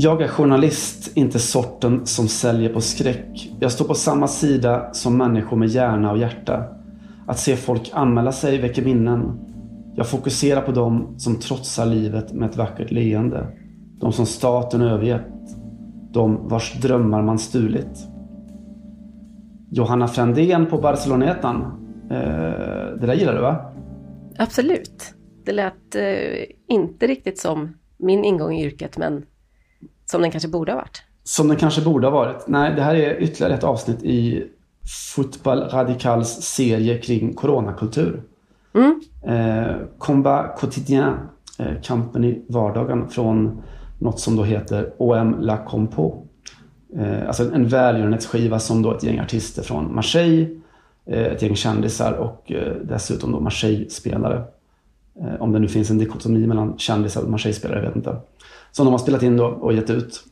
Jag är journalist, inte sorten som säljer på skräck. Jag står på samma sida som människor med hjärna och hjärta. Att se folk anmäla sig väcker minnen. Jag fokuserar på dem som trotsar livet med ett vackert leende. De som staten övergett. De vars drömmar man stulit. Johanna Frändén på Barcelonetan. Eh, det där gillar du va? Absolut. Det lät eh, inte riktigt som min ingång i yrket, men som den kanske borde ha varit. Som den kanske borde ha varit. Nej, det här är ytterligare ett avsnitt i Fotboll Radicals serie kring coronakultur. Mm. Eh, Combat Quotidien, eh, kampen i vardagen från något som då heter OM La Compo. Eh, alltså en välgörenhetsskiva som då ett gäng artister från Marseille, eh, ett gäng kändisar och eh, dessutom då Marseille-spelare. Eh, om det nu finns en dikotomi mellan kändisar och Marseille-spelare, jag vet inte. Som de har spelat in då och gett ut.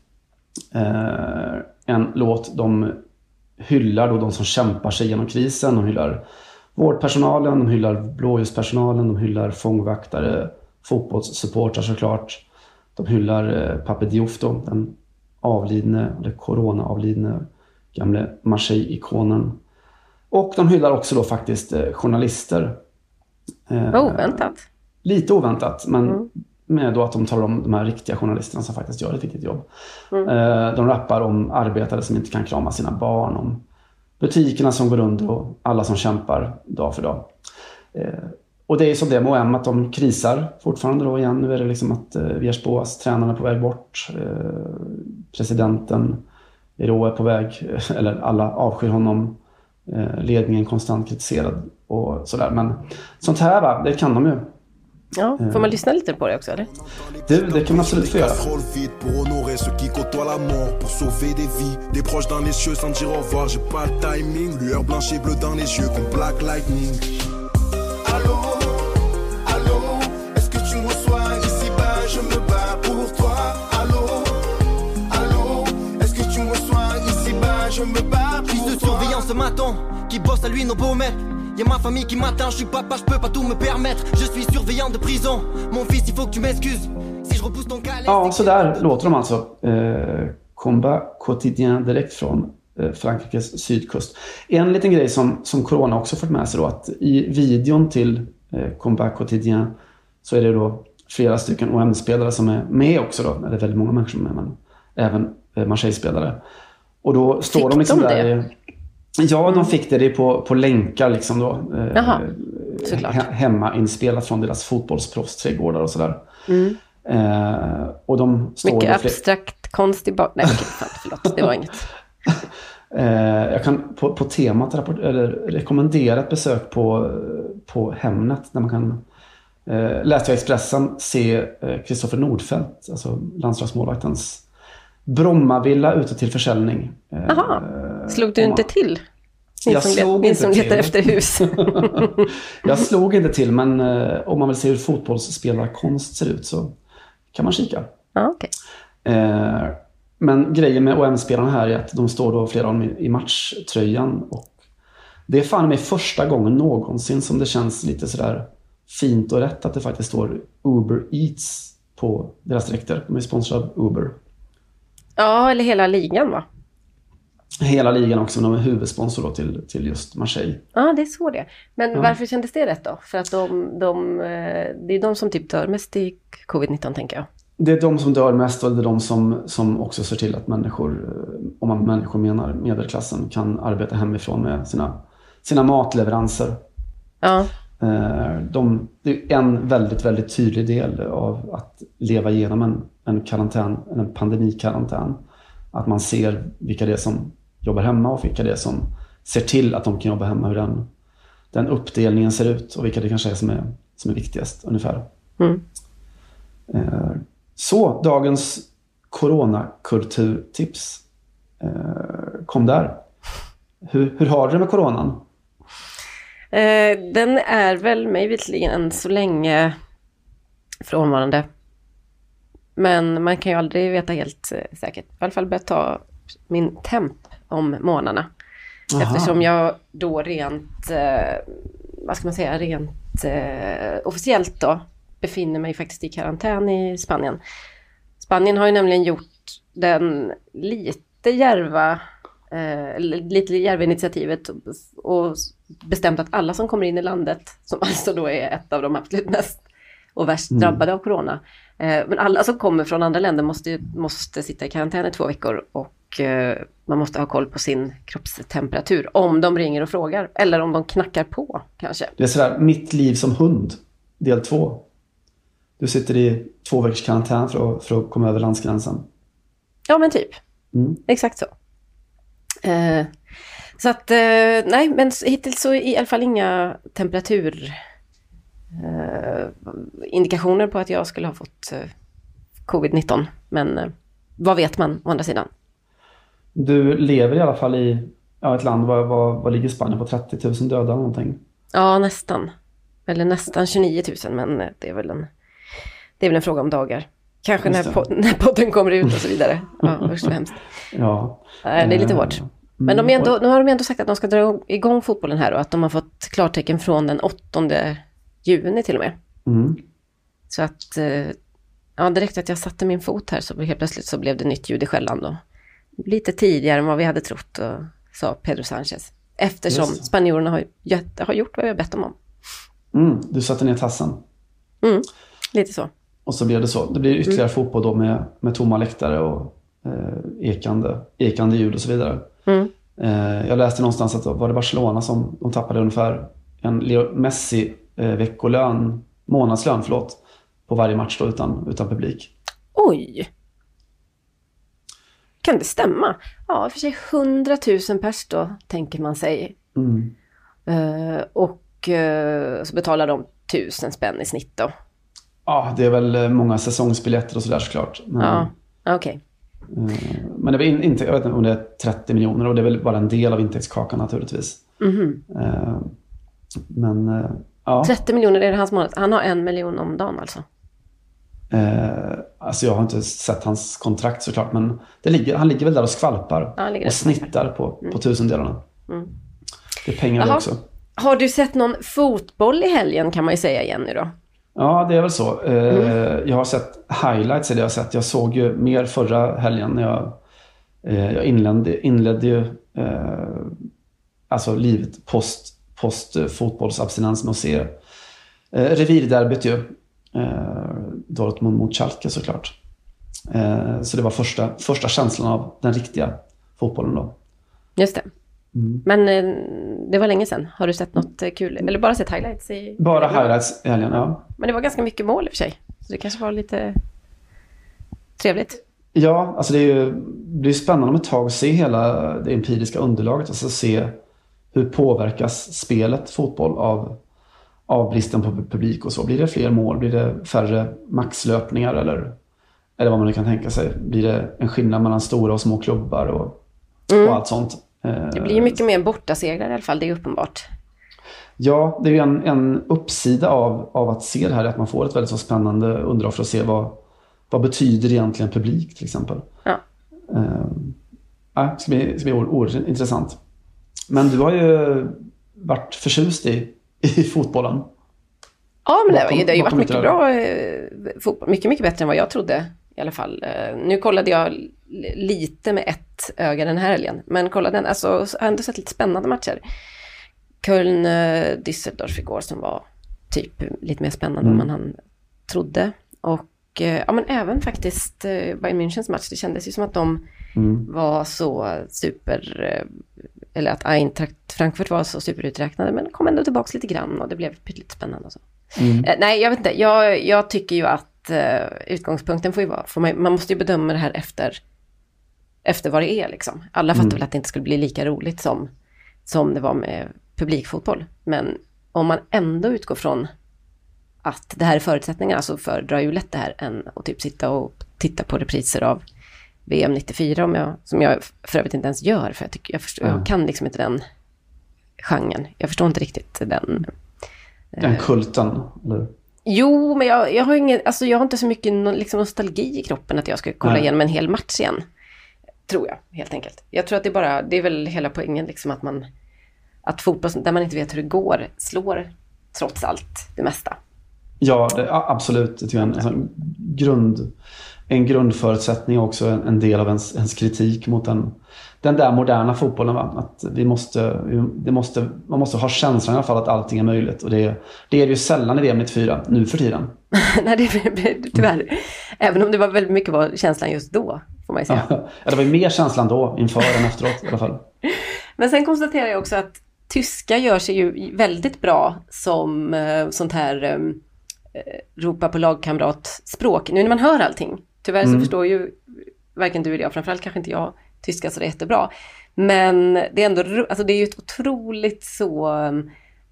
Eh, en låt de hyllar då de som kämpar sig genom krisen. De hyllar vårdpersonalen, de hyllar blåljuspersonalen, de hyllar fångvaktare, fotbollssupportrar såklart. De hyllar eh, Pape Diouf då, den avlidne, eller corona-avlidne gamle Marseille-ikonen. Och de hyllar också då faktiskt eh, journalister. Eh, oväntat. Lite oväntat, men mm. Med då att de talar om de här riktiga journalisterna som faktiskt gör ett viktigt jobb. Mm. Eh, de rappar om arbetare som inte kan krama sina barn, om butikerna som går under och alla som kämpar dag för dag. Eh, och det är som det med OM, att de krisar fortfarande då igen. Nu är det liksom att eh, Viers tränarna är på väg bort. Eh, presidenten Ero är på väg, eller alla avskyr honom. Eh, ledningen konstant kritiserad och sådär. Men sånt här va, det kan de ju. Ja, får man lyssna lite på det också eller? Du, det kan man absolut få göra. je me bats Fils de surveillance m'attend, qui bosse à lui nos beaux maîtres Y'a ma famille qui m'attend, je suis papa, je peux pas tout me permettre Je suis surveillant de prison, mon fils il faut que tu m'excuses Si je repousse ton calais Ja, så där låter de alltså. Eh, Combat Quotidien direkt från eh, Frankrikes sydkust. En liten grej som, som Corona också fått med sig då att i videon till eh, Combat Quotidien så är det då flera stycken OM-spelare som är med också då. Eller väldigt många människor som är med, men även eh, Marseille-spelare. Och då står fick de liksom de där. Ja, de fick det, det på, på länkar liksom då. Eh, Jaha, såklart. He hemmainspelat från deras fotbollsproffsträdgårdar och sådär. Mm. Eh, och de står Mycket abstrakt konst i bak... Nej, okay, förlåt, det var inget. eh, jag kan på, på temat rapport, eller rekommendera ett besök på, på Hemnet där man kan eh, läsa i Expressen se Kristoffer eh, Nordfeldt, alltså landslagsmålvaktens Brommavilla ute till försäljning. Jaha, slog du inte till? Min jag som, slog inte som letar efter hus. jag slog inte till, men eh, om man vill se hur fotbollsspelarkonst ser ut så kan man kika. Ah, okay. eh, men grejen med OM-spelarna här är att de står då flera av dem i matchtröjan. Och det är fan med första gången någonsin som det känns lite sådär fint och rätt att det faktiskt står Uber Eats på deras dräkter. De är sponsrade av Uber. Ja, eller hela ligan va? Hela ligan också, men de är huvudsponsor till, till just Marseille. Ja, det är så det Men ja. varför kändes det rätt då? För att de, de, eh, det är de som typ dör mest i covid-19 tänker jag. Det är de som dör mest och det är de som, som också ser till att människor, eh, om man människor menar medelklassen, kan arbeta hemifrån med sina, sina matleveranser. Ja. Eh, de, det är en väldigt, väldigt tydlig del av att leva igenom en, en karantän, en pandemikarantän. Att man ser vilka det är som jobbar hemma och vilka det är som ser till att de kan jobba hemma. Hur den, den uppdelningen ser ut och vilka det kanske är som är, som är viktigast ungefär. Mm. Eh, så, dagens coronakulturtips kom där. Hur, hur har du det med coronan? Eh, den är väl mig visserligen än så länge frånvarande. Men man kan ju aldrig veta helt eh, säkert. I alla fall börjat ta min temp om månaderna. Aha. Eftersom jag då rent, eh, vad ska man säga, rent eh, officiellt då befinner mig faktiskt i karantän i Spanien. Spanien har ju nämligen gjort den lite järva eh, lite djärva initiativet och bestämt att alla som kommer in i landet, som alltså då är ett av de absolut mest och värst mm. drabbade av corona. Eh, men alla som kommer från andra länder måste, måste sitta i karantän i två veckor och eh, man måste ha koll på sin kroppstemperatur om de ringer och frågar eller om de knackar på kanske. Det är sådär, mitt liv som hund, del två. Du sitter i två veckors karantän för att, för att komma över landsgränsen. Ja men typ. Mm. Exakt så. Eh, så att, eh, nej, men hittills så i alla fall inga temperaturindikationer eh, på att jag skulle ha fått eh, covid-19. Men eh, vad vet man å andra sidan? Du lever i alla fall i ja, ett land, vad, vad, vad ligger Spanien på? 30 000 döda någonting? Ja, nästan. Eller nästan 29 000, men det är väl en, det är väl en fråga om dagar. Kanske när, po när podden kommer ut och så vidare. Ja, usch hemskt. Ja. Det är lite hårt. Men de ändå, nu har de ändå sagt att de ska dra igång fotbollen här och att de har fått klartecken från den 8 juni till och med. Mm. Så att, eh, ja direkt att jag satte min fot här så helt plötsligt så blev det nytt ljud i skällan då. Lite tidigare än vad vi hade trott, och, sa Pedro Sanchez. Eftersom spanjorerna har, har gjort vad vi har bett dem om. Mm, du satte ner tassen. Mm, lite så. Och så blev det så. Det blir ytterligare mm. fotboll då med, med tomma läktare och eh, ekande, ekande ljud och så vidare. Mm. Eh, jag läste någonstans att var det Barcelona som de tappade ungefär en Messi veckolön, månadslön förlåt, på varje match då utan, utan publik. Oj! Kan det stämma? Ja, för sig 100 000 pers då, tänker man sig. Mm. Uh, och uh, så betalar de tusen spänn i snitt då. Ja, det är väl många säsongsbiljetter och sådär såklart. Men... Ja, okej. Okay. Eh, men det var inte, jag vet inte om det är 30 miljoner och det är väl bara en del av intäktskakan naturligtvis. Mm. Men eh, ja. 30 miljoner är det hans månad. Han har en miljon om dagen alltså? Alltså jag har inte sett hans kontrakt såklart men ligger, han ligger väl där och skvalpar ja, och snittar på, mm. på tusendelarna. Mm. Det är pengar också. Har du sett någon fotboll i helgen kan man ju säga igen nu då? Ja, det är väl så. Mm. Jag har sett highlights, eller jag har sett. Jag såg ju mer förra helgen när jag, eh, jag inledde, inledde ju eh, alltså livet post, post fotbollsabstinens med att se eh, revirderbyt ju. Dortmund mot Schalke såklart. Så det var första, första känslan av den riktiga fotbollen då. Just det. Mm. Men eh, det var länge sedan. Har du sett något eh, kul? Eller bara sett highlights? I... Bara highlights i helgen, ja. Men det var ganska mycket mål i och för sig. Så det kanske var lite trevligt. Ja, alltså det är ju det är spännande om ett tag att se hela det empiriska underlaget. Alltså se hur påverkas spelet fotboll av, av bristen på publik och så. Blir det fler mål? Blir det färre maxlöpningar? Eller, eller vad man nu kan tänka sig. Blir det en skillnad mellan stora och små klubbar och, mm. och allt sånt? Det blir mycket mer bortasegrar i alla fall, det är uppenbart. Ja, det är ju en, en uppsida av, av att se det här, att man får ett väldigt så spännande underlag för att se vad, vad betyder egentligen publik till exempel. Ja. Uh, det ska bli, ska bli oerhört intressant. Men du har ju varit förtjust i, i fotbollen. Ja, men det, har ju, det har ju varit mycket bra eh, fotboll. Mycket, mycket bättre än vad jag trodde i alla fall. Uh, nu kollade jag lite med ett öga den här helgen. Men kolla den, alltså jag har ändå sett lite spännande matcher. Köln, eh, Düsseldorf igår som var typ lite mer spännande mm. än man trodde. Och eh, ja men även faktiskt eh, Bayern Münchens match, det kändes ju som att de mm. var så super, eller att Eintracht Frankfurt var så superuträknade men kom ändå tillbaka lite grann och det blev lite spännande och så. Mm. nej, jag vet inte, jag, jag tycker ju att utgångspunkten får ju vara, får man, man måste ju bedöma det här efter efter vad det är liksom. Alla fattar mm. väl att det inte skulle bli lika roligt som, som det var med publikfotboll. Men om man ändå utgår från att det här är förutsättningarna så föredrar ju lätt det här än att typ sitta och titta på repriser av VM 94 om jag, som jag för övrigt inte ens gör för jag, tycker, jag, förstår, mm. jag kan liksom inte den genren. Jag förstår inte riktigt den... Den eh, kulten? Eller? Jo, men jag, jag, har ingen, alltså jag har inte så mycket liksom nostalgi i kroppen att jag ska kolla Nej. igenom en hel match igen. Tror jag, helt enkelt. Jag tror att det är bara, det är väl hela poängen liksom att man, att fotboll där man inte vet hur det går, slår trots allt det mesta. Ja, det, absolut. Det är en, en grund, en grundförutsättning och också en, en del av ens, ens kritik mot den, den där moderna fotbollen. Va? Att vi måste, det måste, man måste ha känslan i alla fall att allting är möjligt. Och det, det är det ju sällan i VM 94, nu för tiden. Nej, det, tyvärr. Även om det var väldigt mycket var känslan just då, får man ju säga. ja, det var ju mer känslan då, inför än efteråt i alla fall. Men sen konstaterar jag också att tyska gör sig ju väldigt bra som eh, sånt här eh, ropa på lagkamrat-språk. Nu när man hör allting. Tyvärr så mm. förstår ju varken du eller jag, framförallt kanske inte jag, tyska så det är jättebra. Men det är ändå, alltså det är ju ett otroligt så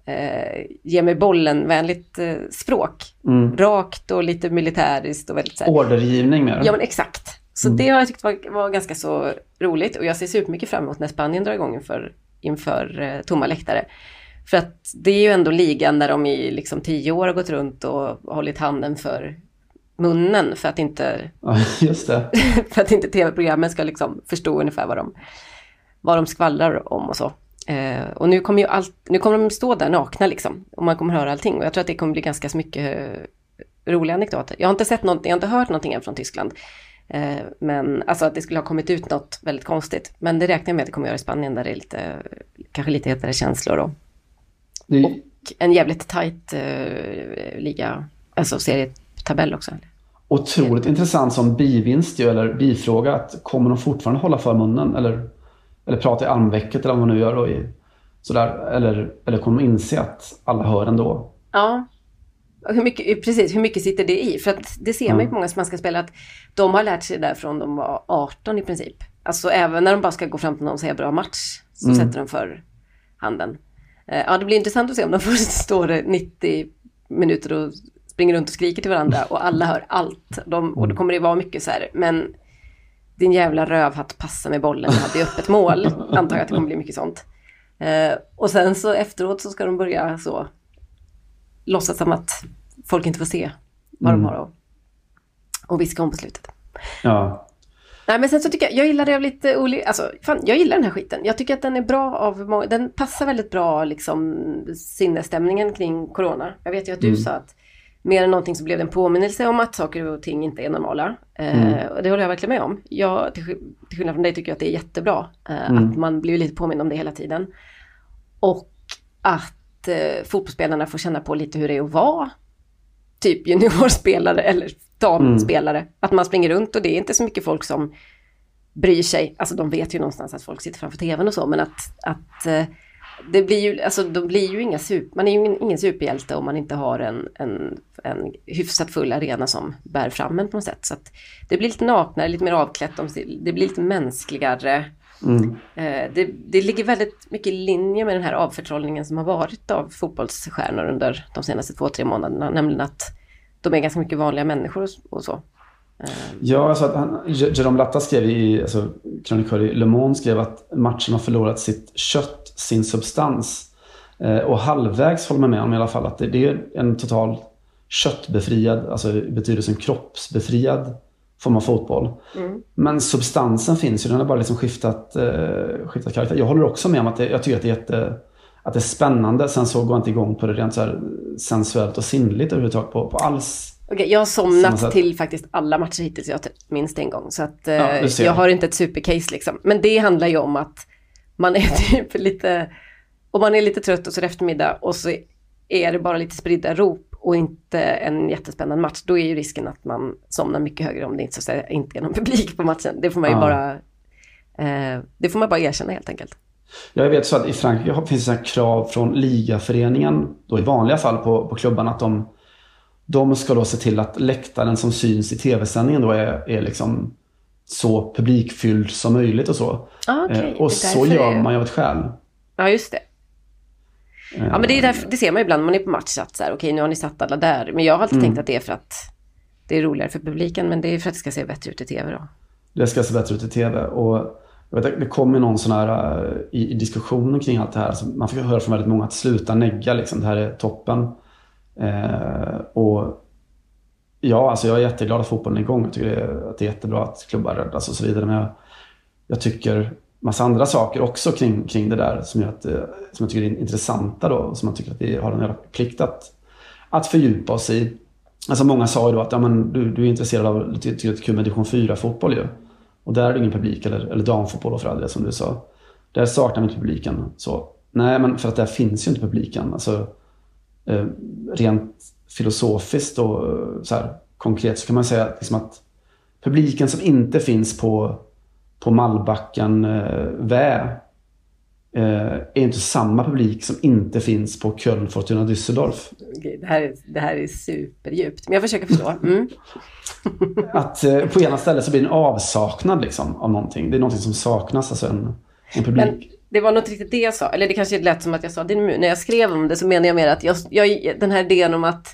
eh, ge mig bollen-vänligt eh, språk. Mm. Rakt och lite militäriskt och väldigt så här. Ordergivning mer. Ja men exakt. Så mm. det har jag tyckt var, var ganska så roligt och jag ser supermycket fram emot när Spanien drar igång inför, inför eh, tomma läktare. För att det är ju ändå ligan där de i liksom tio år har gått runt och hållit handen för munnen för att inte, ja, för att inte tv-programmen ska liksom förstå ungefär vad de, vad de skvallrar om och så. Eh, och nu kommer ju allt, nu kommer de stå där nakna liksom och man kommer höra allting och jag tror att det kommer bli ganska så mycket eh, roliga anekdoter. Jag har inte sett någonting, jag har inte hört någonting än från Tyskland. Eh, men alltså att det skulle ha kommit ut något väldigt konstigt. Men det räknar jag med att det kommer göra i Spanien där det är lite, kanske lite hetare känslor då. Det... Och en jävligt tajt eh, liga, alltså serietabell också. Otroligt intressant som bivinst eller bifråga. Att kommer de fortfarande hålla för munnen eller, eller prata i armvecket eller vad man nu gör då? I, sådär, eller, eller kommer de inse att alla hör ändå? Ja, hur mycket, precis, hur mycket sitter det i? För att det ser man ju på många spanska spelare att de har lärt sig där från de var 18 i princip. Alltså även när de bara ska gå fram till någon och säga bra match så mm. sätter de för handen. Eh, ja, det blir intressant att se om de först står 90 minuter och springer runt och skriker till varandra och alla hör allt. De, och då kommer det vara mycket så här, men din jävla rövhatt passa med bollen, jag hade ju öppet mål. Antar jag att det kommer bli mycket sånt. Eh, och sen så efteråt så ska de börja så låtsas som att folk inte får se vad mm. de har att och viska om på slutet. Ja. Nej men sen så tycker jag, jag gillar det av lite olika, alltså fan, jag gillar den här skiten. Jag tycker att den är bra av, den passar väldigt bra liksom sinnesstämningen kring corona. Jag vet ju att du mm. sa att mer än någonting så blev det en påminnelse om att saker och ting inte är normala. Eh, mm. och det håller jag verkligen med om. Jag, till, till skillnad från dig tycker jag att det är jättebra. Eh, mm. Att man blir lite påmind om det hela tiden. Och att eh, fotbollsspelarna får känna på lite hur det är att vara typ juniorspelare eller damspelare. Mm. Att man springer runt och det är inte så mycket folk som bryr sig. Alltså de vet ju någonstans att folk sitter framför tvn och så men att, att det blir ju, alltså de blir ju inga super, man är ju ingen, superhjälte om man inte har en, en, en hyfsat full arena som bär fram en på något sätt. Så det blir lite naknare, lite mer avklätt, det blir lite mänskligare. Mm. Eh, det, det ligger väldigt mycket i linje med den här avförtrollningen som har varit av fotbollsstjärnor under de senaste två, tre månaderna. Nämligen att de är ganska mycket vanliga människor och så. Eh. Ja, alltså att han, Jerome Latta skrev i, alltså, krönikör i Le Monde skrev att matchen har förlorat sitt kött, sin substans. Eh, och halvvägs håller man med om i alla fall att det, det är en total köttbefriad, alltså i betydelsen kroppsbefriad form av fotboll. Mm. Men substansen finns ju, den har bara liksom skiftat, eh, skiftat karaktär. Jag håller också med om att det, jag tycker att det är jätte, att det är spännande. Sen så går jag inte igång på det rent så sensuellt och sinnligt överhuvudtaget på, på alls. Okay, jag har somnat till faktiskt alla matcher hittills, jag minst en gång. Så att eh, ja, jag har inte ett supercase liksom. Men det handlar ju om att man är typ lite, och man är lite trött och så är det eftermiddag och så är det bara lite spridda rop och inte en jättespännande match, då är ju risken att man somnar mycket högre om det inte, så att inte är någon publik på matchen. Det får man ju ja. bara, eh, det får man bara erkänna helt enkelt. Jag vet så att i Frankrike finns det krav från ligaföreningen, då i vanliga fall på, på klubbarna, att de, de ska då se till att läktaren som syns i tv-sändningen då är, är liksom så publikfylld som möjligt och så. Ah, okay. eh, och så gör man ju av ett skäl. Ja, just det. Ja men det, är därför, det ser man ibland när man är på match att så här, okej nu har ni satt alla där. Men jag har alltid mm. tänkt att det är för att det är roligare för publiken men det är för att det ska se bättre ut i tv då. Det ska se bättre ut i tv och jag vet, det kommer någon sån här uh, i, i, diskussionen kring allt det här. Man får höra från väldigt många att sluta negga liksom. Det här är toppen. Eh, och ja, alltså jag är jätteglad att fotbollen är igång. Jag tycker det är, att det är jättebra att klubbar räddas och så vidare. Men jag, jag tycker massa andra saker också kring, kring det där som, att, eh, som jag tycker är intressanta då. Som jag tycker att vi har en plikt att, att fördjupa oss i. Alltså många sa ju då att ja, men du, du är intresserad av lite, lite kul med division 4-fotboll ju. Och där är det ingen publik, eller, eller damfotboll och för all del som du sa. Där saknar vi inte publiken. Så, nej, men för att där finns ju inte publiken. Alltså, rent filosofiskt och eh, så här, konkret så kan man säga liksom att publiken som inte finns på, på Mallbacken eh, Vä eh, är inte samma publik som inte finns på Köln Fortuna Düsseldorf. Det här, är, det här är superdjupt, men jag försöker förstå. Mm. att eh, på ena stället så blir det en avsaknad liksom, av någonting. Det är någonting som saknas, alltså en, en publik. Men det var något riktigt det jag sa, eller det kanske lät som att jag sa det nu. När jag skrev om det så menar jag mer att jag, jag, den här idén om att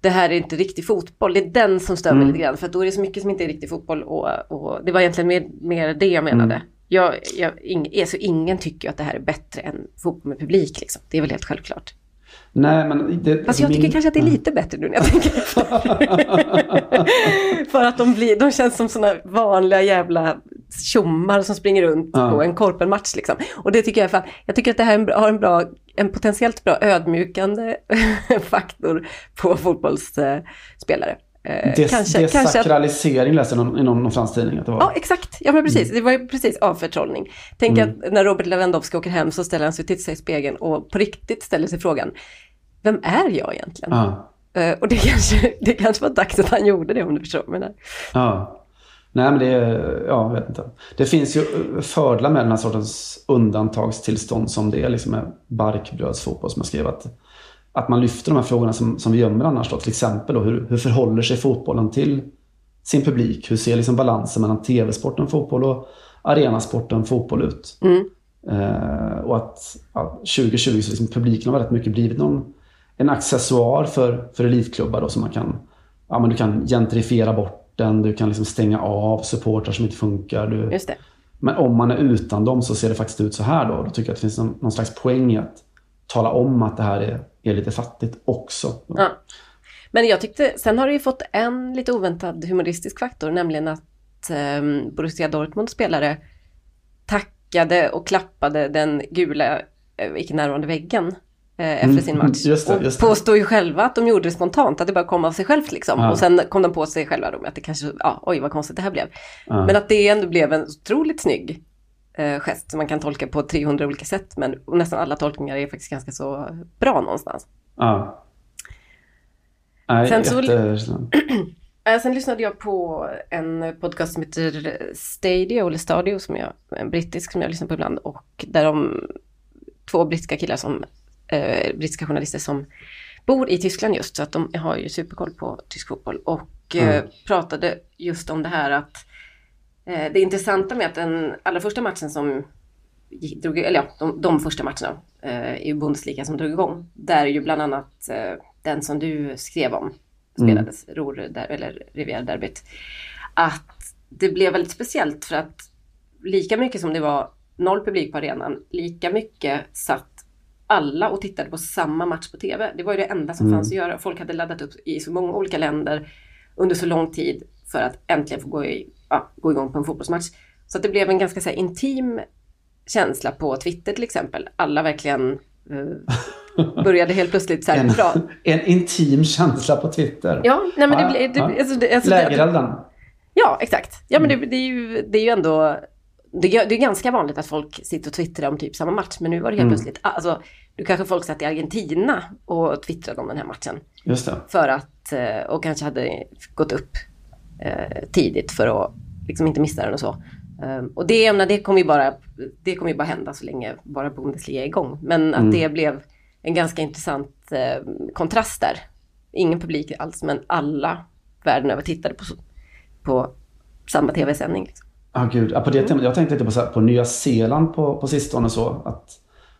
det här är inte riktig fotboll. Det är den som stör mig mm. lite grann. För då är det så mycket som inte är riktig fotboll. Och, och det var egentligen mer, mer det jag menade. Mm. Jag, jag, ing, alltså ingen tycker att det här är bättre än fotboll med publik. Liksom. Det är väl helt självklart. Nej, men det, Fast jag min... tycker kanske att det är lite bättre nu när jag tänker För att de, blir, de känns som sådana vanliga jävla tjommar som springer runt ja. på en korpenmatch. Liksom. Och det tycker jag, fan, jag tycker att det här har en, bra, en potentiellt bra ödmjukande faktor på fotbollsspelare. Eh, Des, kanske, desakralisering läste jag i någon, någon fransk tidning att det var. Ja, exakt. Ja, men precis. Mm. Det var ju precis avförtrollning. Tänk mm. att när Robert Lewandowski åker hem så ställer han sig och tittar sig i spegeln och på riktigt ställer sig frågan, vem är jag egentligen? Ja. Uh, och det kanske, det kanske var dags att han gjorde det om du förstår vad Ja. Nej, men det, ja, jag vet inte. Det finns ju fördelar med den här sortens undantagstillstånd som det är liksom med barkbrödsfotboll som jag skrev. Att, att man lyfter de här frågorna som, som vi gömmer annars. Då. Till exempel då, hur, hur förhåller sig fotbollen till sin publik? Hur ser liksom balansen mellan tv-sporten fotboll och arenasporten fotboll ut? Mm. Eh, och att ja, 2020 så liksom publiken har väldigt mycket blivit någon, en accessoar för, för elitklubbar då, som man kan, ja, men du kan gentrifiera bort den, du kan liksom stänga av supportrar som inte funkar. Du... Men om man är utan dem så ser det faktiskt ut så här då. Då tycker jag att det finns någon, någon slags poäng i att tala om att det här är, är lite fattigt också. Ja. Men jag tyckte, sen har det ju fått en lite oväntad humoristisk faktor, nämligen att eh, Borussia Dortmunds spelare tackade och klappade den gula eh, icke närvarande väggen Eh, efter mm, sin match. Just det, just det. Och påstår ju själva att de gjorde det spontant, att det bara kom av sig självt liksom. Ja. Och sen kom de på sig själva då med att det kanske, ja, oj vad konstigt det här blev. Ja. Men att det ändå blev en otroligt snygg eh, gest som man kan tolka på 300 olika sätt. Men nästan alla tolkningar är faktiskt ganska så bra någonstans. Ja. Nej, sen, så, sen lyssnade jag på en podcast som heter Stadio, eller Stadio, som jag, en brittisk som jag lyssnar på ibland. Och där de två brittiska killar som eh, brittiska journalister som bor i Tyskland just, så att de har ju superkoll på tysk fotboll. Och eh, mm. pratade just om det här att eh, det intressanta med att den allra första matchen som drog, eller ja, de, de första matcherna eh, i Bundesliga som drog igång, där är ju bland annat eh, den som du skrev om, spelades, mm. Ror, där, eller Riviera-derbyt. Att det blev väldigt speciellt för att lika mycket som det var noll publik på arenan, lika mycket satt alla och tittade på samma match på TV. Det var ju det enda som mm. fanns att göra. Folk hade laddat upp i så många olika länder under så lång tid för att äntligen få gå, i, ja, gå igång på en fotbollsmatch. Så att det blev en ganska så här, intim känsla på Twitter till exempel. Alla verkligen uh, började helt plötsligt så här, en, bra. en intim känsla på Twitter. Ja, nej men det blev... Det, alltså, det, alltså, Lägerelden. Ja, exakt. Ja, men det, det, är ju, det är ju ändå det, är ganska vanligt att folk sitter och twittrar om typ samma match, men nu var det helt mm. plötsligt, alltså, nu kanske folk satt i Argentina och twittrade om den här matchen. Just det. För att, eh, och kanske hade gått upp eh, tidigt för att liksom inte missa den och så. Um, och det, det kommer ju bara, det kommer ju bara hända så länge bara Bundesliga är igång. Men att mm. det blev en ganska intressant eh, kontrast där. Ingen publik alls, men alla världen över tittade på, på samma tv-sändning. Liksom. Ah, gud. Ja, på det temat, jag tänkte lite på, så här, på Nya Zeeland på, på sistone. Så, att,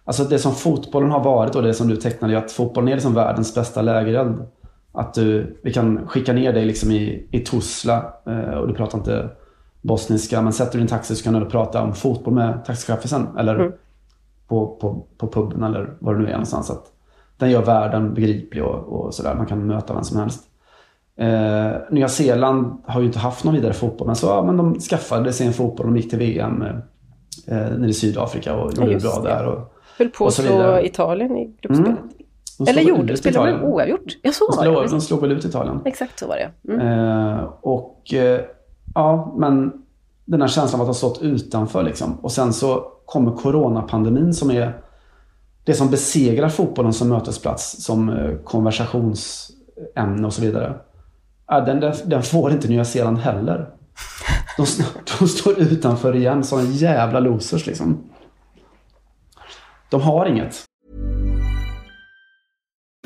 alltså det som fotbollen har varit och det som du tecknade, att fotbollen är liksom världens bästa lägereld. Att du, vi kan skicka ner dig liksom i, i Tuzla eh, och du pratar inte bosniska, men sätter du din taxi så kan du prata om fotboll med taxichauffören eller mm. på, på, på puben eller var det nu är någonstans. Att den gör världen begriplig och, och sådär. Man kan möta vem som helst. Eh, Nya Zeeland har ju inte haft någon vidare fotboll, men, så, ja, men de skaffade sig en fotboll. De gick till VM eh, nere i Sydafrika och gjorde ja, det bra där. Och, Höll på och så vidare. Italien i gruppspelet. Mm. Eller gjorde, spelade de oavgjort? Ja, så De var det. de slog väl ut Italien. Exakt så var det. Mm. Eh, och eh, ja, men den här känslan av att ha stått utanför liksom. Och sen så kommer coronapandemin som är det som besegrar fotbollen som mötesplats, som eh, konversationsämne och så vidare. Den, den, får inte Nya Zeeland heller. De, de står utanför igen som jävla losers liksom. De har inget.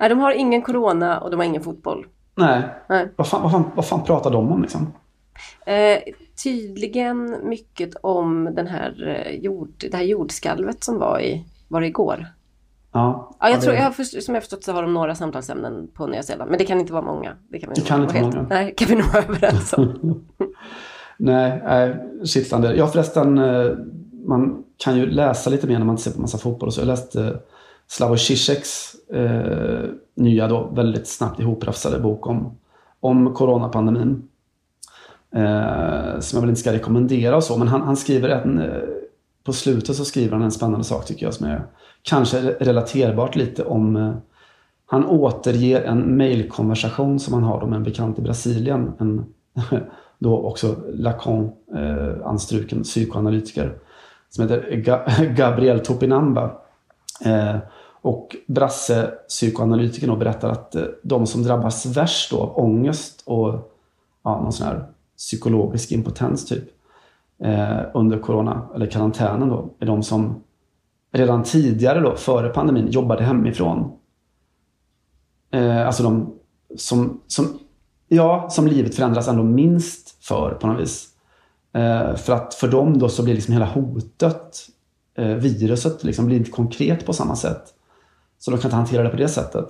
Nej, de har ingen corona och de har ingen fotboll. Nej. Nej. Vad, fan, vad, fan, vad fan pratar de om liksom? Eh, tydligen mycket om den här, eh, jord, det här jordskalvet som var i, var det igår? Ja, Ja, jag det- tror, jag har först, som jag förstått så har de några samtalsämnen på Nya Zeeland. Men det kan inte vara många. Det kan, vi Det kan inte vara helt- många. Nej, kan vi nog vara överens om. Nej, nej kittlande. Ja förresten, eh, man kan ju läsa lite mer när man ser på massa fotboll. Och så. Jag läste Slavoj Zizeks eh, nya då, väldigt snabbt ihoprafsade bok om, om coronapandemin. Eh, som jag väl inte ska rekommendera och så, men han, han skriver en, eh, på slutet så skriver han en spännande sak tycker jag som är kanske relaterbart lite om eh, han återger en mailkonversation som han har med en bekant i Brasilien. En, då också Lacan, eh, anstruken psykoanalytiker, som heter Ga- Gabriel Topinamba. Eh, och Brasse, psykoanalytikern, berättar att eh, de som drabbas värst då av ångest och ja, någon sån här psykologisk impotens typ eh, under corona, eller karantänen då, är de som redan tidigare då, före pandemin, jobbade hemifrån. Eh, alltså de som, som, ja, som livet förändras ändå minst för på något vis. Eh, för att för dem då så blir liksom hela hotet, eh, viruset, liksom blir inte konkret på samma sätt. Så de kan inte hantera det på det sättet.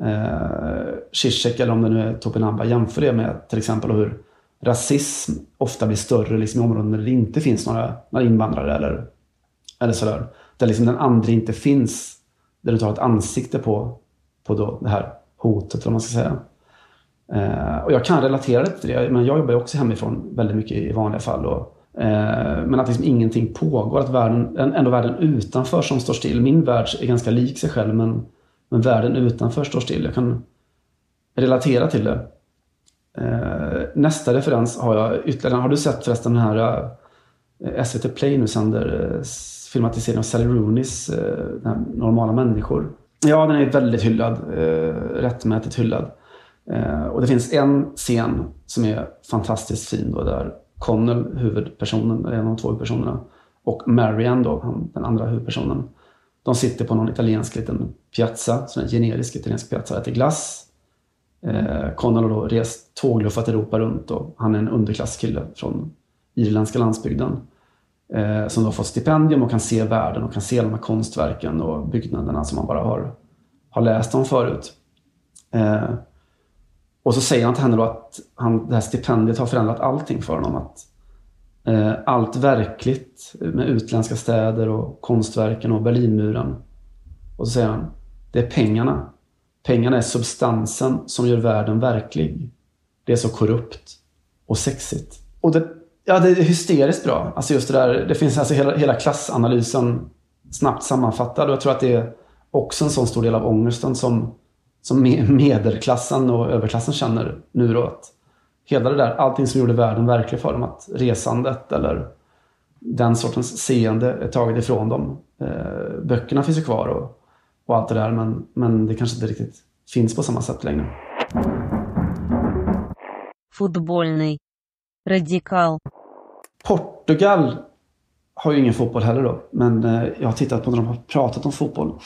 Eh, Zizek, eller om det nu är Topinamba, jämför det med till exempel hur rasism ofta blir större liksom, i områden där det inte finns några, några invandrare eller, eller sådär. Där liksom den andra inte finns. Där du inte har ett ansikte på, på då det här hotet, eller vad man ska säga. Eh, och jag kan relatera lite till det. Men jag jobbar ju också hemifrån väldigt mycket i vanliga fall. Och, eh, Eh, men att liksom ingenting pågår. Att världen, ändå världen utanför som står still. Min värld är ganska lik sig själv men, men världen utanför står still. Jag kan relatera till det. Eh, nästa referens har jag ytterligare. Har du sett förresten den här eh, SVT Play nu sänder filmatiseringen av Sally Rooneys Normala människor. Ja, den är väldigt hyllad. Rättmätigt hyllad. Och det finns en scen som är fantastiskt fin då, där Connell, huvudpersonen, eller en av de två huvudpersonerna, och Marianne, då, han, den andra huvudpersonen, de sitter på någon italiensk liten piazza, som är en generisk italiensk piazza, och äter glass. Eh, Connell har då rest tågluffat Europa runt och han är en underklasskille från irländska landsbygden. Eh, som då fått stipendium och kan se världen och kan se de här konstverken och byggnaderna som man bara har, har läst om förut. Eh, och så säger han till henne då att han, det här stipendiet har förändrat allting för honom. Att, eh, allt verkligt med utländska städer och konstverken och Berlinmuren. Och så säger han, det är pengarna. Pengarna är substansen som gör världen verklig. Det är så korrupt och sexigt. Och det, ja, det är hysteriskt bra. Alltså just det där, det finns alltså hela, hela klassanalysen snabbt sammanfattad. Och jag tror att det är också en sån stor del av ångesten som, som medelklassen och överklassen känner nu då. Att hela det där, allting som gjorde världen verklig för dem, att resandet eller den sortens seende är taget ifrån dem. Eh, böckerna finns ju kvar och, och allt det där, men, men det kanske inte riktigt finns på samma sätt längre. Fotbollny. Radikal. Portugal har ju ingen fotboll heller då, men eh, jag har tittat på när de har pratat om fotboll.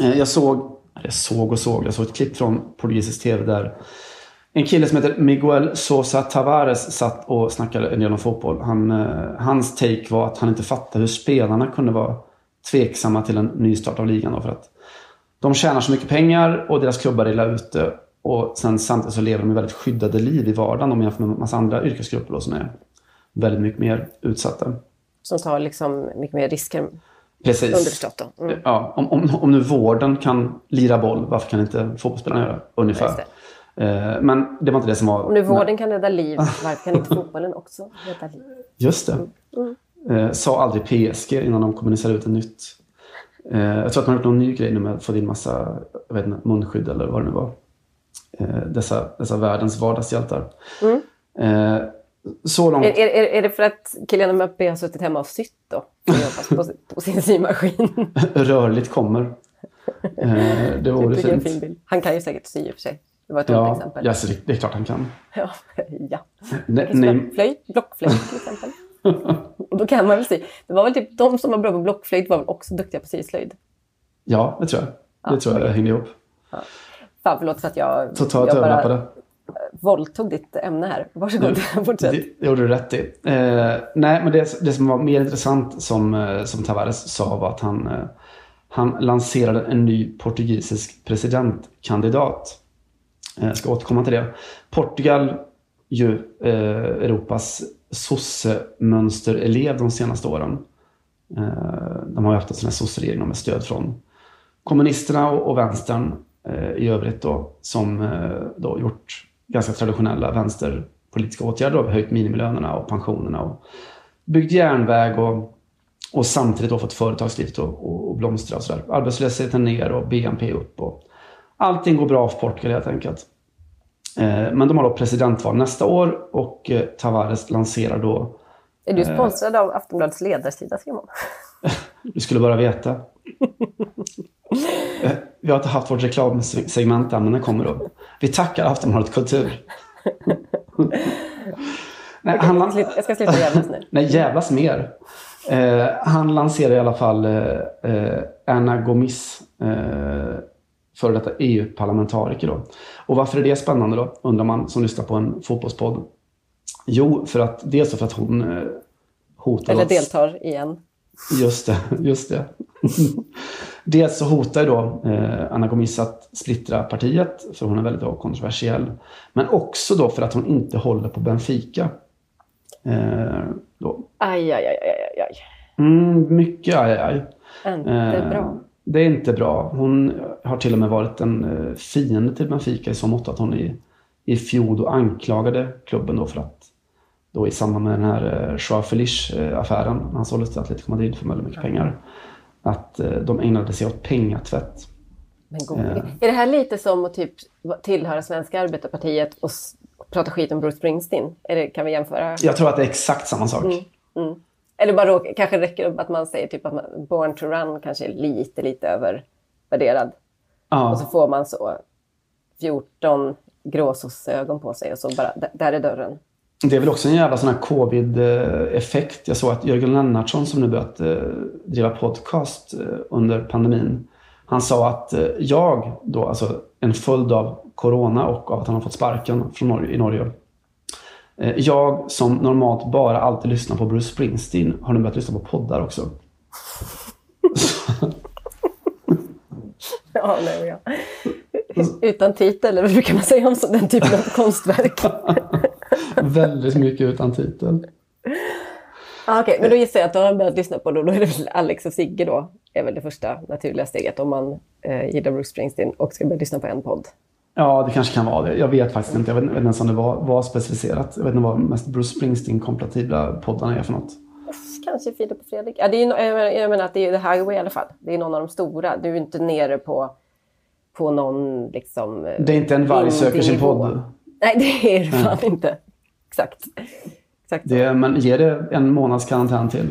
Eh, jag såg jag såg och såg, jag såg ett klipp från portugisisk tv där en kille som heter Miguel Sosa Tavares satt och snackade en del om fotboll. Han, eh, hans take var att han inte fattade hur spelarna kunde vara tveksamma till en nystart av ligan. Då för att de tjänar så mycket pengar och deras klubbar är illa ute. Och sen samtidigt så lever de väldigt skyddade liv i vardagen om jämför med en massa andra yrkesgrupper då, som är väldigt mycket mer utsatta. Som tar liksom mycket mer risker Precis. underförstått då. Mm. Ja, om, om, om nu vården kan lira boll, varför kan inte fotbollsspelarna göra? Ungefär. Just Eh, Men det var inte det som var... Om nu vården kan rädda liv, varför kan inte fotbollen också rädda liv? Just det. Eh, sa aldrig PSG innan de kommunicerade ut ett nytt. Eh, jag tror att man har gjort någon ny grej nu med att få in massa jag vet inte, munskydd eller vad det nu var. Dessa, dessa världens vardagshjältar. Eh, så långt. Är, är, är- är det för att Kylian Mbappé har suttit hemma och sytt då? På, på sin symaskin? Rörligt kommer. Eh, det vore Vilken fint. Han kan ju säkert sy i och för sig. Det var ett Ja, exempel. ja så det, det är klart han kan. Ja. ja. Ne, nej, Flöjt, blockflöjt till exempel. och då kan man väl sy. Det var väl typ de som var bra på blockflöjt var väl också duktiga på syslöjd. ja, det tror jag. Det tror jag hängde ihop. Fan, förlåt för att jag, Totalt jag bara överlappade. Våldtog ditt ämne här. Varsågod, fortsätt. Det, det gjorde du rätt i. Eh, nej, men det, det som var mer intressant som, eh, som Tavares sa var att han, eh, han lanserade en ny portugisisk presidentkandidat. Eh, Jag ska återkomma till det. Portugal, ju eh, Europas sosse-mönsterelev de senaste åren. Eh, de har ju haft en sån här sosseregering med stöd från kommunisterna och, och vänstern eh, i övrigt då, som eh, då gjort ganska traditionella vänsterpolitiska åtgärder. Då, höjt minimilönerna och pensionerna och byggt järnväg och, och samtidigt då fått företagslivet att och blomstra och sådär. Arbetslösheten ner och BNP upp och allting går bra för Portugal helt enkelt. Eh, men de har då presidentval nästa år och eh, Tavares lanserar då Är du sponsrad av Aftonbladets ledarsida, Simon? Du skulle bara veta. Eh, Vi har inte haft vårt reklamsegment än, men den kommer då. Vi tackar Aftonbladet Kultur. Nej, han, Jag ska sluta- Jag ska sluta jävlas nu. nej, jävlas mer. Eh, han lanserar i alla fall eh, eh, Anna Gomis, eh, före detta EU-parlamentariker. Då. Och varför är det spännande då, undrar man som lyssnar på en fotbollspodd. Jo, för att, dels för att hon eh, hotar Eller deltar igen. Just det, just det. Dels så hotar ju då eh, Anna Gomis att splittra partiet, för hon är väldigt då kontroversiell. Men också då för att hon inte håller på Benfica. Eh, då. Aj, aj, aj, aj, aj. Mm, mycket aj, aj, aj. Inte Eh, bra. Det är inte bra. Hon har till och med varit en eh, fiende till Benfica i så mått att hon i, i fjol anklagade klubben då för att då i samband med den här eh, Joao Feliz-affären, han såldes till Atletico Madrid för väldigt mycket pengar, att eh, de ägnade sig åt pengatvätt. Men god. Är det här lite som att typ tillhöra Svenska arbetarpartiet och prata skit om Bruce Springsteen? Är det, kan vi jämföra? Jag tror att det är exakt samma sak. Eller bara råk, kanske räcker det att man säger typ att man, Born to Run kanske är lite, lite övervärderad. Ja. Och så får man så 14 gråsossögon på sig och så bara, där är dörren. Det är väl också en jävla sån här covid-effekt. Jag såg att Jörgen Lennartsson som nu börjat eh, driva podcast eh, under pandemin. Han sa att eh, jag då, alltså en följd av corona och av att han har fått sparken från Norge, i Norge. Jag som normalt bara alltid lyssnar på Bruce Springsteen har nu börjat lyssna på poddar också. Ja, nej, ja. Utan titel, eller vad brukar man säga om den typen av konstverk? Väldigt mycket utan titel. ah, Okej, men då gissar jag att då har börjat lyssna på då, då är det väl Alex och Sigge då, är väl det första naturliga steget om man eh, gillar Bruce Springsteen och ska börja lyssna på en podd. Ja, det kanske kan vara det. Jag vet faktiskt inte. Jag vet, jag vet inte ens om det var, var specificerat. Jag vet inte vad mest Bruce Springsteen-kompatibla poddarna är för något. Kanske Filip och Fredrik. Ja, det är, jag menar- att det är The Highway i alla fall. Det är någon av de stora. Du är inte nere på, på någon liksom... eh, Det är inte en varg söker sin podd. Nej, det är det fan inte. Exakt. Exakt. Det, men ge det en månads karantän till.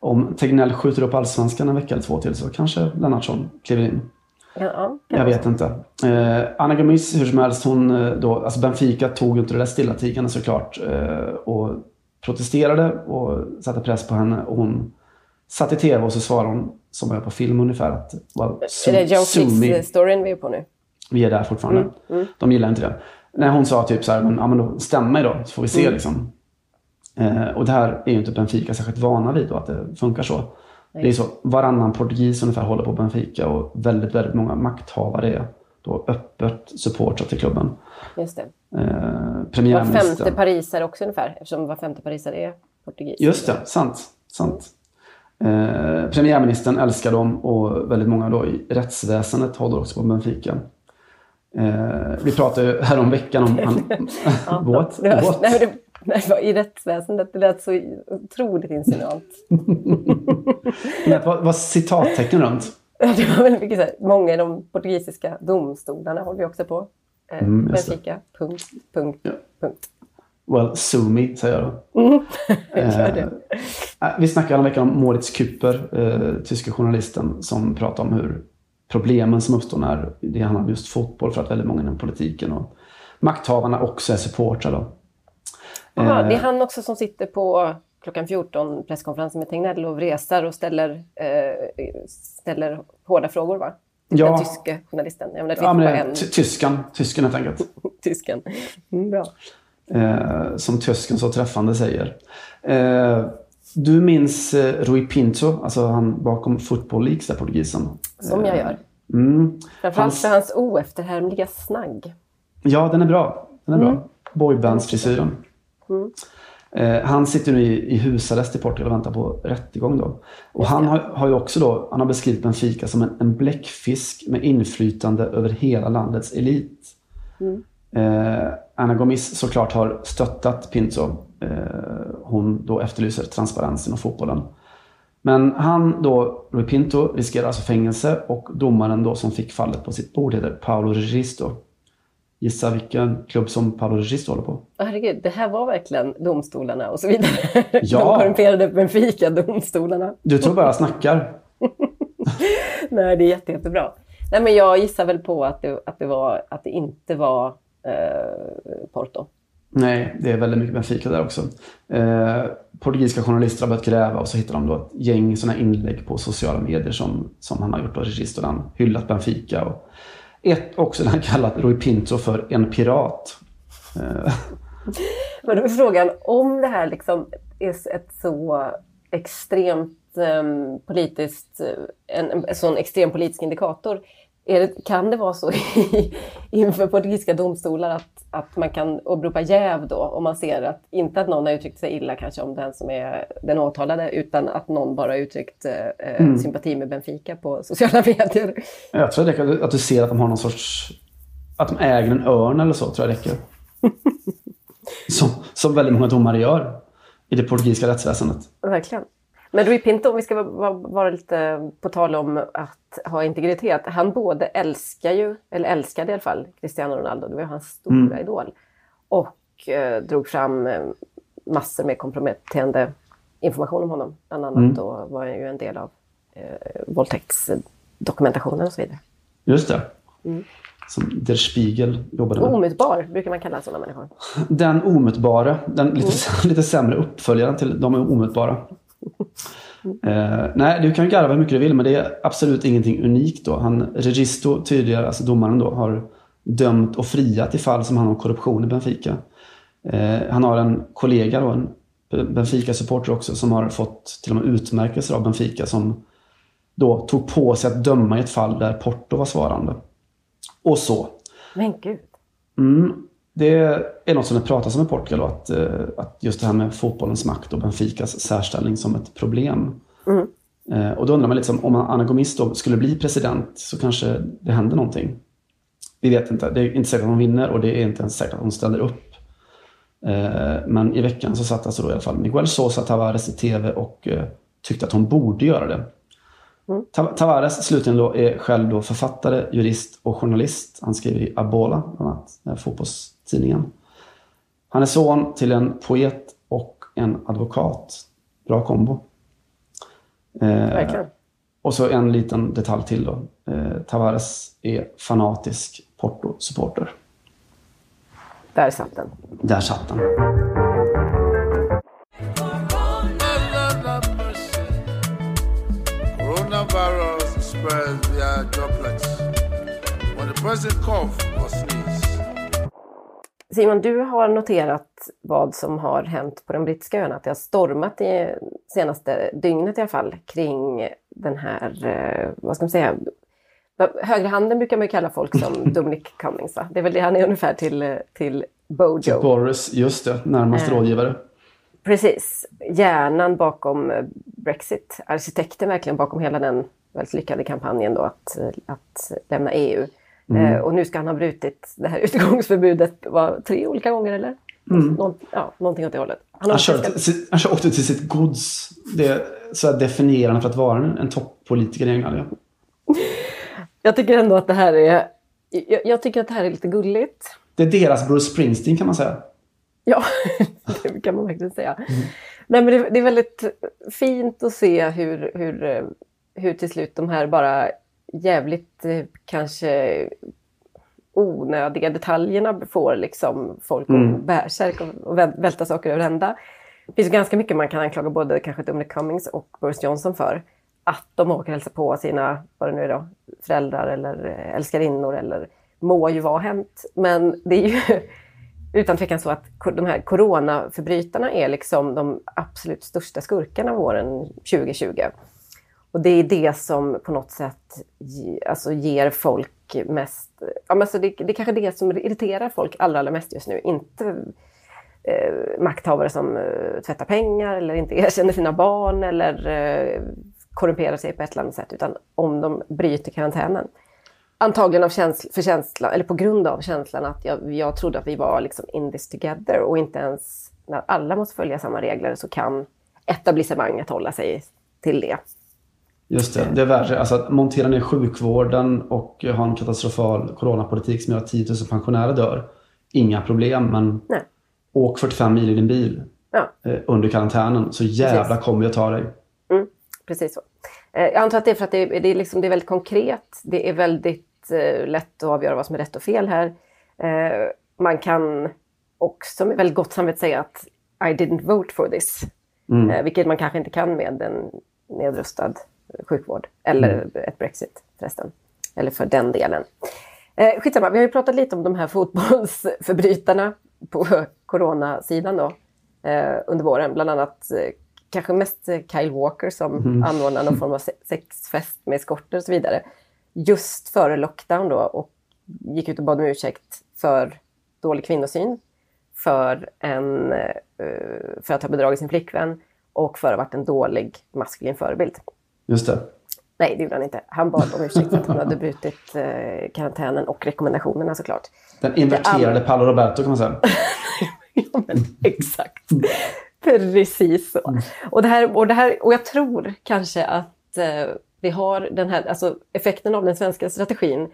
Om Tegnell skjuter upp allsvenskan en vecka eller två till så kanske Lennartsson kliver in. Ja, ja. Jag vet inte. Eh, Anna Gomis, hur som helst, hon eh, då, alltså Benfica tog inte det där stillatigande såklart. Eh, och protesterade och satte press på henne. Och hon satt i tv och så svarade hon, som jag på film ungefär, att well, Är det Joe me. Fitz-storyn vi är på nu? Vi är där fortfarande. De gillar inte det. När hon sa typ så här, men, ja, men då stäm mig då så får vi se liksom. Eh, och det här är ju inte Benfica särskilt vana vid då, att det funkar så. Det är så, varannan portugis ungefär håller på Benfica och väldigt, väldigt många makthavare är då öppet supportrar till klubben. Just det. Eh, Var premiärministern... femte parisare också ungefär, eftersom var femte parisare är portugis. Just det, sant. sant. Eh, premiärministern älskar dem och väldigt många då i rättsväsendet håller också på Benfica. Eh, vi pratade ju häromveckan om... Han, what? Det what? nej, det, nej, i rättsväsendet, det lät så otroligt insinuant. Det var, citattecken runt. Det var väldigt mycket så här, många i de portugisiska domstolarna håller vi också på. Eh, Mm. Benfica, punkt, punkt, Ja. punkt. Well, sue me, säger jag då. Gör det. Eh, Vi snackade häromveckan om Moritz Küpper, eh, tyska journalisten, som pratade om hur problemen som uppstår när det handlar om just fotboll för att väldigt många inom politiken och makthavarna också är supportrar. Då. Aha, Eh, det är han också som sitter på klockan 14 presskonferensen med Tegnell och vresar och ställer, eh, ställer hårda frågor va? Ja. Den tyske journalisten. Jag menar, det Ja, men en tyskan, tysken helt enkelt. tysken. Mm, bra. Eh, som tysken så träffande säger. Eh, du minns eh, Rui Pinto, alltså han bakom Football Leagues, där portugisen. Som jag gör. Mm. Framförallt Hans- för hans oefterhärmliga snagg. Ja, den är bra. Den är bra. Boybandsfrisyren. Eh, han sitter nu i, i husarrest i Portugal och väntar på rättegång. Då. Och han har, har ju också då, han har beskrivit Benfica som en, en bläckfisk med inflytande över hela landets elit. Eh, Anna Gomis såklart har stöttat Pinto. Eh, hon då efterlyser transparens inom fotbollen. Men han då, Rui Pinto, riskerar alltså fängelse och domaren då som fick fallet på sitt bord heter Paolo Registro. Gissa vilken klubb som Paolo Registro håller på? Herregud, det här var verkligen domstolarna och så vidare. Ja. De korrumperade Benfica, domstolarna. Du tror bara jag snackar. Nej, det är jätte, jättebra. Nej, men jag gissar väl på att det, att det, var, att det inte var eh, Porto. Nej, det är väldigt mycket Benfica där också. Eh, portugisiska journalister har börjat gräva och så hittar de då ett gäng sådana inlägg på sociala medier som, som han har gjort på och där Han hyllat Benfica. Och ett också där han kallat Rui Pinto för en pirat. Eh, Men då är frågan om det här liksom är ett så extremt ehm, politiskt, eh, en, en sån extrem politisk indikator. Är det, kan det vara så i, inför portugisiska domstolar att, att man kan åberopa jäv då om man ser att, inte att någon har uttryckt sig illa kanske om den som är den åtalade, utan att någon bara uttryckt eh, sympati med Benfica på sociala medier. jag tror det räcker att du ser att de har någon sorts... Att de äger en örn eller så, tror jag räcker. Som, som väldigt många domare gör i det portugisiska rättsväsendet. Verkligen. Men Rui Pinto, om vi ska vara, vara lite på tal om att ha integritet. Han både älskar ju, eller älskade i alla fall, Cristiano Ronaldo. Det var ju hans stora idol. Och eh, drog fram eh, massor med komprometterande information om honom. Bland annat då var han ju en del av eh, våldtäktsdokumentationen och så vidare. Just det. Som Der Spiegel jobbade med. Omutbar brukar man kalla sådana människor. Den omutbara, den lite, lite sämre uppföljaren till de omutbara. Eh, nej, du kan garva hur mycket du vill, men det är absolut ingenting unikt då. Han, Registo, tydligare, alltså domaren då, har dömt och friat i fall som handlar om korruption i Benfica. Eh, han har en kollega då, en Benfica-supporter också, som har fått till och med utmärkelser av Benfica som då tog på sig att döma i ett fall där Porto var svarande. Och så. Men gud. Mm, det är något som det pratas om i Portugal, att, eh, att just det här med fotbollens makt och Benficas särställning som ett problem. Eh, Och då undrar man lite som, om Anna Gomis då skulle bli president så kanske det händer någonting. Vi vet inte. Det är inte säkert att hon vinner och det är inte ens säkert att hon ställer upp. Eh, Men i veckan så satt alltså då i alla fall Miguel Sosa Tavares i tv och tyckte att hon borde göra det. Ta- Tavares slutligen då är själv då författare, jurist och journalist. Han skriver i Abola, bland annat, den fotbollstidningen. Han är son till en poet och en advokat. Bra kombo. Eh, och så en liten detalj till då. Eh, Tavares är fanatisk Porto-supporter. Där satt den. Där satt den. Coronavirus spreads via droplets. When the person cough or sneeze, Simon, du har noterat vad som har hänt på de brittiska öarna. Att det har stormat i senaste dygnet i alla fall kring den här, eh, vad ska man säga, högerhanden brukar man ju kalla folk som Dominic Cummings. Va? Det är väl det han är ungefär till, eh, till Bojo. Boris, just det, närmast Eh. rådgivare. Precis, hjärnan bakom Brexit, arkitekten verkligen bakom hela den väldigt lyckade kampanjen då att, att lämna EU. Mm. Eh, och nu ska han ha brutit det här utgångsförbudet var, tre olika gånger eller? Någon, ja, någonting åt det hållet. Han har Han, också till sitt- han åkte till sitt gods. Det är så definierande för att vara en, en toppolitiker i England. Ja. Jag tycker ändå att det här är jag, jag tycker att det här är lite gulligt. Det är deras Bruce Springsteen kan man säga. Ja, det kan man verkligen säga. Nej, men det, det är väldigt fint att se hur, hur, eh, hur till slut de här bara jävligt eh, kanske onödiga detaljerna får liksom folk Mm. bärsärk och, och väl- välta saker över ända. Det finns ganska mycket man kan anklaga både kanske Dominic Cummings och Boris Johnson för. Att de åker och hälsar på sina, vad det nu är då, föräldrar eller eh, älskarinnor eller må ju vara hänt. Men det är ju utan tvekan så att de här coronaförbrytarna är liksom de absolut största skurkarna våren 2020. Och det är det som på något sätt ge, alltså ger folk mest... Ja, men alltså det, det är kanske det som irriterar folk allra, allra mest just nu. Inte eh, makthavare som eh, tvättar pengar eller inte erkänner sina barn eller eh, korrumperar sig på ett eller annat sätt. Utan om de bryter karantänen. Antagligen av känsla, för känsla, eller på grund av känslan att jag, jag trodde att vi var liksom in this together och inte ens när alla måste följa samma regler så kan etablissemanget hålla sig till det. Just det, det är värre. Alltså att montera ner sjukvården och ha en katastrofal coronapolitik som gör att 10 000 pensionärer dör. Inga problem, men Nej. åk 45 mil i din bil Ja. eh, under karantänen så jävla Precis. kommer jag ta dig. Precis så. Eh, Jag antar att det är för att det är, det är, liksom, det är väldigt konkret. Det är väldigt eh, lätt att avgöra vad som är rätt och fel här. Eh, man kan också med väldigt gott samvete säga att I didn't vote for this. Eh, vilket man kanske inte kan med en nedrustad sjukvård. Eller ett Brexit förresten. Eller för den delen. Eh, skitsamma, vi har ju pratat lite om de här fotbollsförbrytarna på coronasidan då. Eh, under våren. Bland annat eh, kanske mest Kyle Walker som anordnar någon form av se- sexfest med eskorter och så vidare. Just före lockdown då och gick ut och bad om ursäkt för dålig kvinnosyn. För, en, eh, för att ha bedragit sin flickvän och för att ha varit en dålig maskulin förebild. Just det. Nej, det gjorde han inte. Han bad om ursäkt för att han hade brutit eh, karantänen och rekommendationerna såklart. Den inverterade Paolo Roberto kan man säga. Ja, men exakt. Precis så. Och, det här, och, det här, och jag tror kanske att eh, vi har den här, alltså effekten av den svenska strategin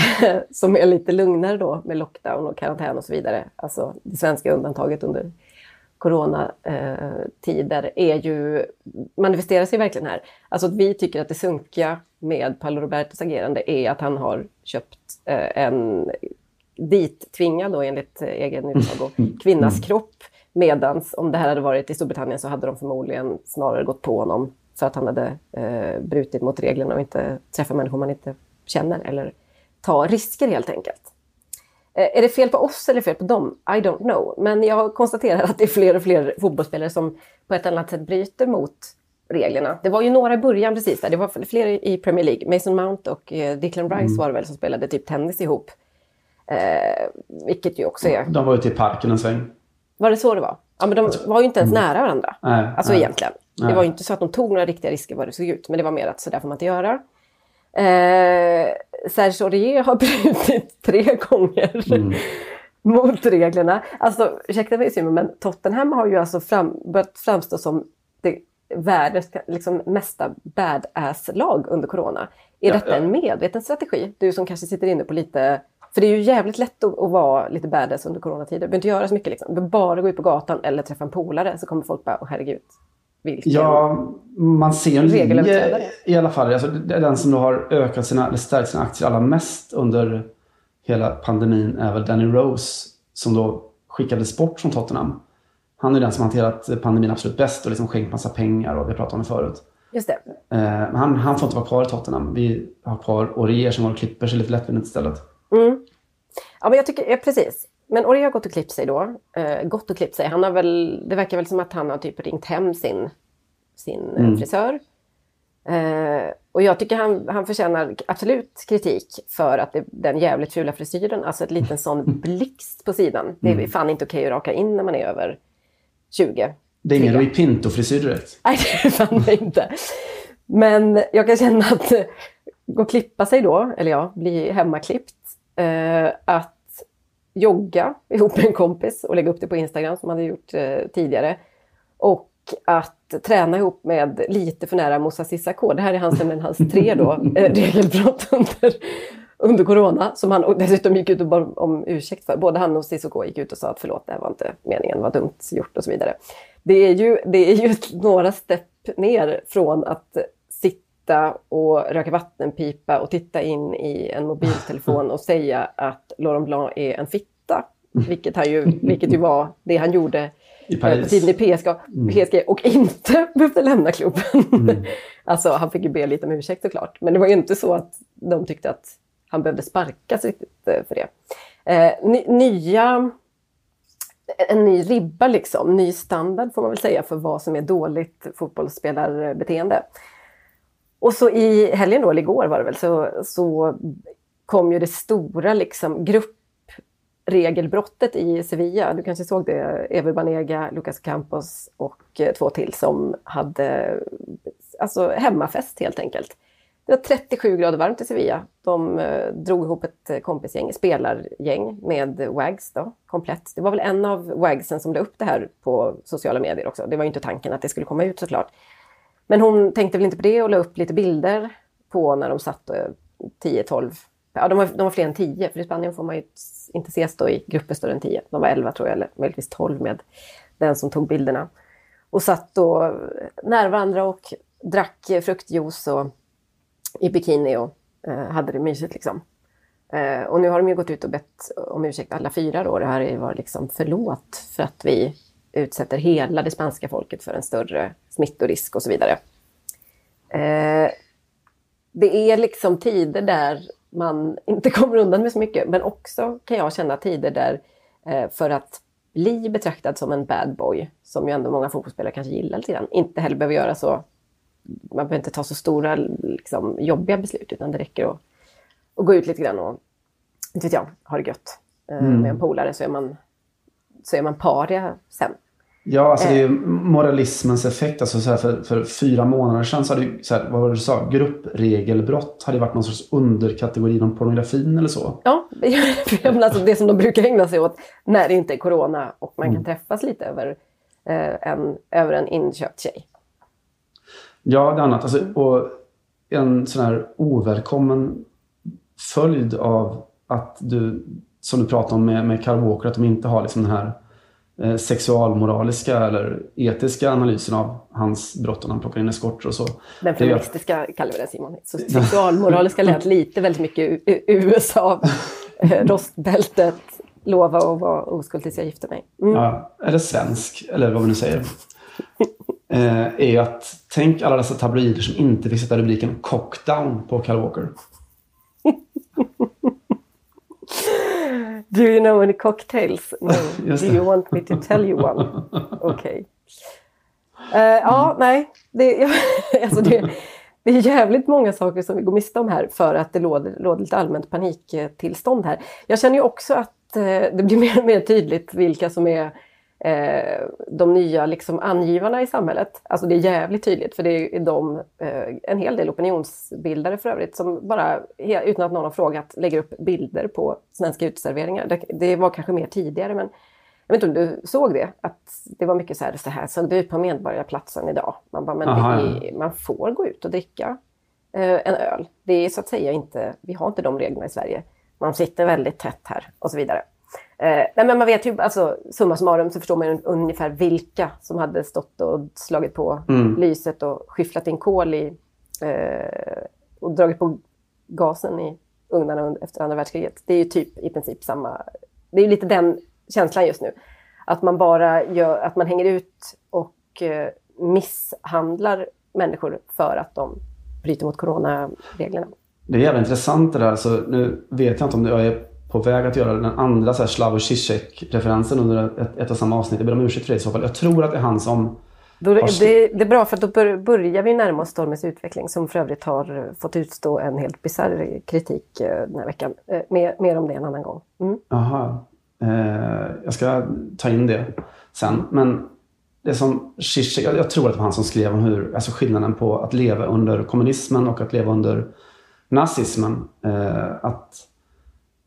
som är lite lugnare då med lockdown och karantän och så vidare. Alltså det svenska undantaget under coronatider är ju, manifesterar sig verkligen här. Alltså att vi tycker att det sunkiga med Paolo Robertos agerande är att han har köpt eh, en dittvingad då enligt eh, egen utsago kvinnas kropp. Medans om det här hade varit i Storbritannien så hade de förmodligen snarare gått på honom för att han hade eh, brutit mot reglerna och inte träffat människor man inte känner eller ta risker helt enkelt. Eh, Är det fel på oss eller fel på dem? I don't know. Men jag konstaterar att det är fler och fler fotbollsspelare som på ett eller annat sätt bryter mot reglerna. Det var ju några i början precis där. Det var fler i Premier League. Mason Mount och eh, Declan Rice var det väl som spelade typ tennis ihop. Eh, vilket ju också är... De var ute i parken en sväng. Var det så det var? Ja, men de var ju inte ens nära varandra. Nej, Alltså nej. egentligen. Det Nej. var ju inte så att de tog några riktiga risker vad det såg ut. Men det var mer att så där får man inte göra. Eh, Serge Aurier har brutit tre gånger Mm. mot reglerna. Alltså, ursäkta mig Simon, men Tottenham har ju alltså fram, börjat framstå som det världens liksom, mesta badass-lag under corona. Är Ja, detta ja. en medveten strategi? Du som kanske sitter inne på lite... För det är ju jävligt lätt att, att vara lite badass under coronatider. Du behöver inte göra så mycket. Liksom. Du behöver bara gå ut på gatan eller träffa en polare så kommer folk bara, åh herregud. Vilken... Ja, man ser en linje i alla fall. Alltså, det är den som då har ökat sina, eller stärkt sina aktier allra mest under hela pandemin är väl Danny Rose som då skickades bort från Tottenham. Han är den som hanterat pandemin absolut bäst och liksom skänkt massa pengar och vi pratat om det förut. Just det. Eh, han, han får inte vara kvar i Tottenham. Vi har kvar Orier som var och klipper sig lite lättvindigt istället. Ja, men jag tycker, ja, precis. Men Ori har gått och klippt sig då. Eh, gått och klippt sig. Han har väl, det verkar väl som att han har typ ringt hem sin, sin eh, Mm. frisör. Eh, och jag tycker han, han förtjänar absolut kritik för att det, den jävligt fula frisyren, alltså ett liten sån blixt på sidan. Det är Mm. fan inte okej att raka in när man är över 20. Det är ingen. Rui Pinto-frisyr direkt. Nej, det är fan det inte. Men jag kan känna att gå och klippa sig då, eller ja, bli hemmaklippt. Eh, att jogga ihop med en kompis och lägga upp det på Instagram som man hade gjort eh, tidigare. Och att träna ihop med lite för nära Moussa Sissako. Det här är hans, nämligen hans tre då, eh, regelbrott under, under corona. Som han och dessutom gick ut och bad om ursäkt för. Både han och Sissoko gick ut och sa att förlåt, det här var inte meningen, det var dumt gjort och så vidare. Det är ju, det är ju några stepp ner från att sitta och röka vattenpipa och titta in i en mobiltelefon och säga att Laurent Blanc är en fitta. Vilket, han ju, vilket ju var det han gjorde I eh, på Paris. tiden i PSG, PSG och inte behövde lämna klubben. alltså han fick ju be lite om ursäkt såklart. Men det var ju inte så att de tyckte att han behövde sparkas riktigt eh, för det. Eh, ny, nya, en ny ribba liksom, ny standard får man väl säga för vad som är dåligt fotbollsspelarbeteende. Och så i helgen då, eller igår var det väl, så, så kom ju det stora liksom gruppregelbrottet i Sevilla. Du kanske såg det, Ever Banega, Lucas Campos och eh, två till som hade alltså hemmafest helt enkelt. Det var 37 grader varmt i Sevilla. De eh, drog ihop ett eh, kompisgäng, spelargäng med Wags då, komplett. Det var väl en av Wagsen som la upp det här på sociala medier också. Det var ju inte tanken att det skulle komma ut såklart. Men hon tänkte väl inte på det och la upp lite bilder på när de satt 10-12. Ja, de var, de var fler än 10, för i Spanien får man ju inte ses då i grupper större än 10. De var 11 tror jag, eller möjligtvis 12 med den som tog bilderna. Och satt då nära varandra och drack fruktjuice och i bikini och eh, hade det mysigt liksom. Eh, och nu har de ju gått ut och bett om ursäkt alla fyra då. Det här var liksom förlåt för att vi utsätter hela det spanska folket för en större smittorisk och så vidare. Eh, det är liksom tider där man inte kommer undan med så mycket, men också kan jag känna tider där eh, för att bli betraktad som en bad boy, som ju ändå många fotbollsspelare kanske gillar lite grann, inte heller behöver göra så man behöver inte ta så stora liksom, jobbiga beslut utan det räcker att, att gå ut lite grann och inte vet jag, ha det gött eh, med en polare så är man, så är man paria sen. Ja, alltså det är ju moralismens effekt. Alltså så för, för fyra månader sedan så hade ju, så här, vad var det du sa, gruppregelbrott hade varit någon sorts underkategori inom pornografin eller så. Ja, men alltså det som de brukar ägna sig åt när det inte är corona och man kan träffas lite över, eh, en, över en inköpt tjej. Ja, det är annat. Alltså, och en sån här ovälkommen följd av att du, som du pratade om med, med Kyle Walker, att de inte har liksom den här eh, sexualmoraliska eller etiska analysen av hans brott när han plockar in eskorter och så. Den feministiska kallar vi den Simon. Så sexualmoraliska lät lite väldigt mycket USA. eh, Rostbältet, lova att vara oskuld tills jag gifter mig. Mm. ja, eller svensk, eller vad vi nu säger, eh, är att tänk alla dessa tabloider som inte fick sätta rubriken cockdown på Kyle Walker. Do you know any cocktails? No. Do you want me to tell you one? Okej. Eh, ja, nej. Det, alltså det, det är jävligt många saker som vi går miste om här för att det råder, råder lite allmänt paniktillstånd här. Jag känner ju också att eh, det blir mer och mer tydligt vilka som är eh, de nya liksom, angivarna i samhället. Alltså det är jävligt tydligt för det är de, eh, en hel del opinionsbildare för övrigt, som bara utan att någon har frågat lägger upp bilder på svenska uteserveringar. Det, det var kanske mer tidigare men jag vet inte om du såg det? Att det var mycket så här, så här såg det ut på Medborgarplatsen idag. Man bara, men Aha, är, man får gå ut och dricka eh, en öl. Det är så att säga inte, vi har inte de reglerna i Sverige. Man sitter väldigt tätt här och så vidare. Eh, nej, men man vet ju, alltså summa summarum så förstår man ju ungefär vilka som hade stått och slagit på lyset och skyfflat in kol i eh, och dragit på gasen i ugnarna efter andra världskriget. Det är ju typ i princip samma, det är ju lite den känslan just nu. Att man bara gör, att man hänger ut och eh, misshandlar människor för att de bryter mot coronareglerna. Det är jävligt intressant det där. Alltså, nu vet jag inte om jag är på väg att göra den andra så här Slavoj Zizek-referensen under ett, ett och samma avsnitt. Jag ber om ursäkt för det i så fall. Jag tror att det är han som... Då, det, det, är bra för då bör, börjar vi närma oss Stormens utveckling som för övrigt har eh, fått utstå en helt bisarr kritik eh, den här veckan. Eh, mer, mer om det en annan gång. Mm. Eh, jag ska ta in det sen. Men det som Zizek, jag, jag tror att det var han som skrev om hur, alltså skillnaden på att leva under kommunismen och att leva under nazismen. Eh, att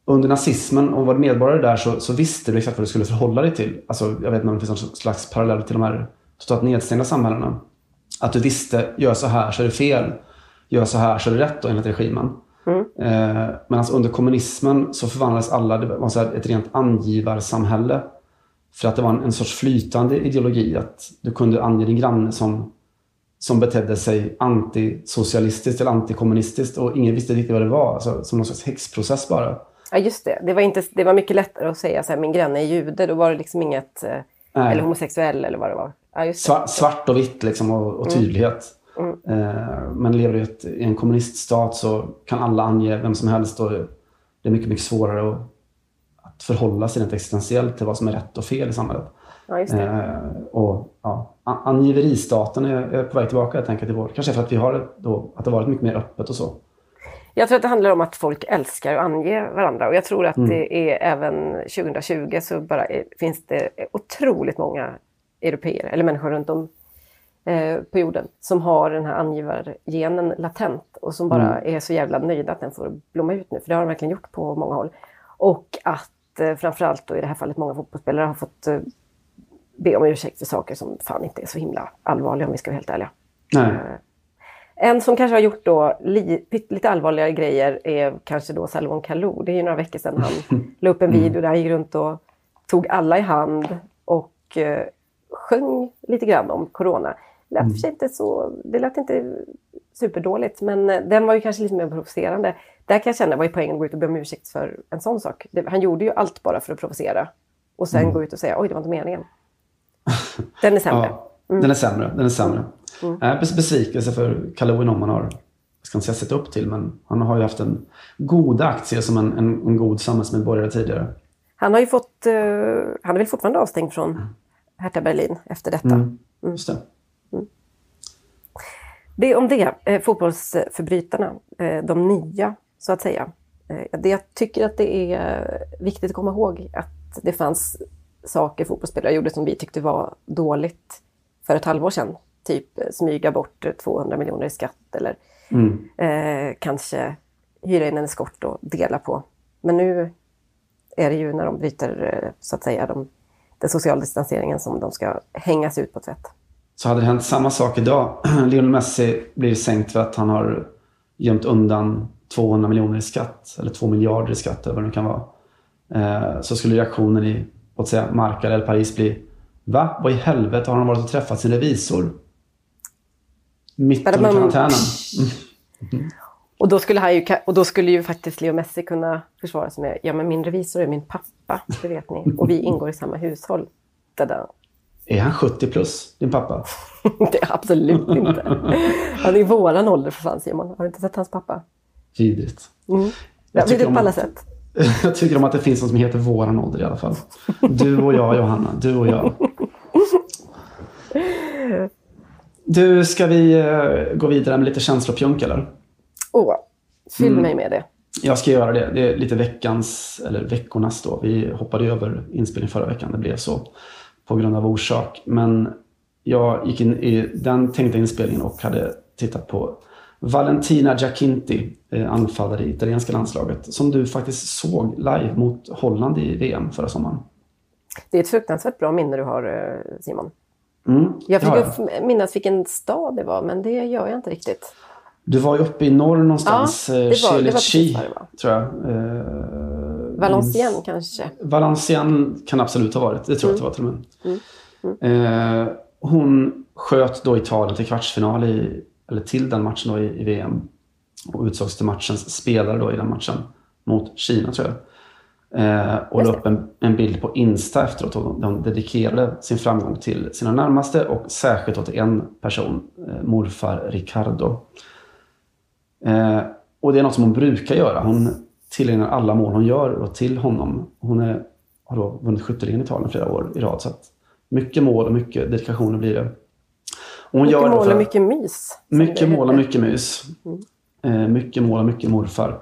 under nazismen, om du var medborgare där så, så visste du exakt vad du skulle förhålla dig till. Alltså, jag vet inte om det finns någon slags parallell till de här totalt nedstängda samhällena. Att du visste, gör så här så är det fel. Gör så här så är det rätt då, enligt regimen. Mm. Eh, men alltså under kommunismen så förvandlades alla, det var så ett rent angivarsamhälle. För att det var en, en sorts flytande ideologi. Att du kunde ange din granne som, som betedde sig antisocialistiskt eller antikommunistiskt. Och ingen visste riktigt vad det var. Alltså, som någon slags häxprocess bara. Ja, just det. Det var, inte, det var mycket lättare att säga så här, min granne är jude. Då var det liksom inget... Eh, eller homosexuell eller vad det var. Ja, svart, svart, och vitt liksom och, och mm. tydlighet. Mm. Mm. men lever du i en kommuniststat så kan alla ange vem som helst. Och det är mycket, mycket svårare att, att förhålla sig rent existentiellt till vad som är rätt och fel i samhället. Ja, eh, och, ja, angiveristaten är, är på väg tillbaka helt enkelt i vår. Kanske för att vi har då, att det varit mycket mer öppet och så. Jag tror att det handlar om att folk älskar att ange varandra och jag tror att mm. det är även 2020 så bara är, finns det otroligt många europeer eller människor runt om eh, på jorden som har den här angivargenen latent och som bara mm. är så jävla nöjda att den får blomma ut nu, för det har de verkligen gjort på många håll. Och att eh, framförallt då i det här fallet många fotbollsspelare har fått eh, be om ursäkt för saker som fan inte är så himla allvarliga om vi ska vara helt ärliga. Nej. En som kanske har gjort då li, lite allvarligare grejer är kanske då Salomon Kalou. Det är ju några veckor sedan han la upp en mm. video där han gick runt och tog alla i hand och eh, sjöng lite grann om corona. Lät, mm. inte så, det lät inte superdåligt men eh, den var ju kanske lite mer provocerande. Där kan jag känna, vad är poängen att gå ut och be om ursäkt för en sån sak? Det, han gjorde ju allt bara för att provocera. Och sen mm. gå ut och säga, oj det var inte meningen. Den är sämre. Ja, mm. Den är sämre, den är sämre. Mm. Äh, besvikelse för Kalle man har, jag ska inte säga sett upp till, men han har ju haft en goda aktier som en, en, en god samhällsmedborgare tidigare. Han har ju fått, uh, han är väl fortfarande avstängd från mm. Hertha Berlin efter detta. Mm. mm. Just det. Mm. Det om det, eh, fotbollsförbrytarna, eh, de nya så att säga. Eh, det jag tycker att det är viktigt att komma ihåg att det fanns saker fotbollsspelare gjorde som vi tyckte var dåligt för ett halvår sedan typ smyga bort 200 miljoner i skatt eller mm. eh, kanske hyra in en eskort och dela på. Men nu är det ju när de bryter eh, så att säga de, den sociala distanseringen som de ska hängas ut på tvätt. Så hade det hänt samma sak idag, Lionel Messi blir sänkt för att han har gömt undan 200 miljoner i skatt, eller 2 miljarder i skatt, eller vad det nu kan vara. Eh, så skulle reaktionen i, låt säga, Marca eller Paris bli Va? Vad i helvete har han varit och träffat sin revisor? Mitt under karantänen. Mm. Och, då skulle han ju, och då skulle ju faktiskt Leo Messi kunna försvara sig med, ja men min revisor är min pappa, det vet ni. Och vi ingår i samma hushåll. Dada. Är han 70 plus, din pappa? det är absolut inte. Han är i våran ålder för fan Simon. Har du inte sett hans pappa? Vidrigt. Mm. Ja, vidrigt på alla sätt. Jag tycker om att det finns något som heter våran ålder i alla fall. Du och jag Johanna, du och jag. Du, ska vi uh, gå vidare med lite känslopjunk eller? Åh, fyll mm. mig med det. Jag ska göra det. Det är lite veckans, eller veckornas då. Vi hoppade över inspelningen förra veckan. Det blev så på grund av orsak. Men jag gick in i den tänkta inspelningen och hade tittat på Valentina Giacinti, eh, anfallare i italienska landslaget, som du faktiskt såg live mot Holland i VM förra sommaren. Det är ett fruktansvärt bra minne du har, eh, Simon. Mm, jag fick minnas vilken stad det var, men det gör jag inte riktigt. Du var ju uppe i norr någonstans. Ja, det var, det var det var. tror jag. Eh, Valenciennes kanske? Valenciennes kan absolut ha varit. Det tror jag mm. att det var till och med. Mm. Mm. Eh, hon sköt då Italien till kvartsfinal i, eller till den matchen då i, i VM. Och utsågs till matchens spelare då i den matchen mot Kina tror jag. Eh, och la upp en, en, bild på Insta efteråt. Och de dedikerade sin framgång till sina närmaste och särskilt till en person, eh, morfar Ricardo. Eh, och det är något som hon brukar göra. Hon tillägnar alla mål hon gör till honom. Hon är, har då vunnit skytteligan i Italien flera år i rad. Så att mycket mål och mycket dedikationer blir det. Och hon mycket gör mål och mycket mys. Mycket mål och mycket mys. Mm. Eh, mycket mål och mycket morfar.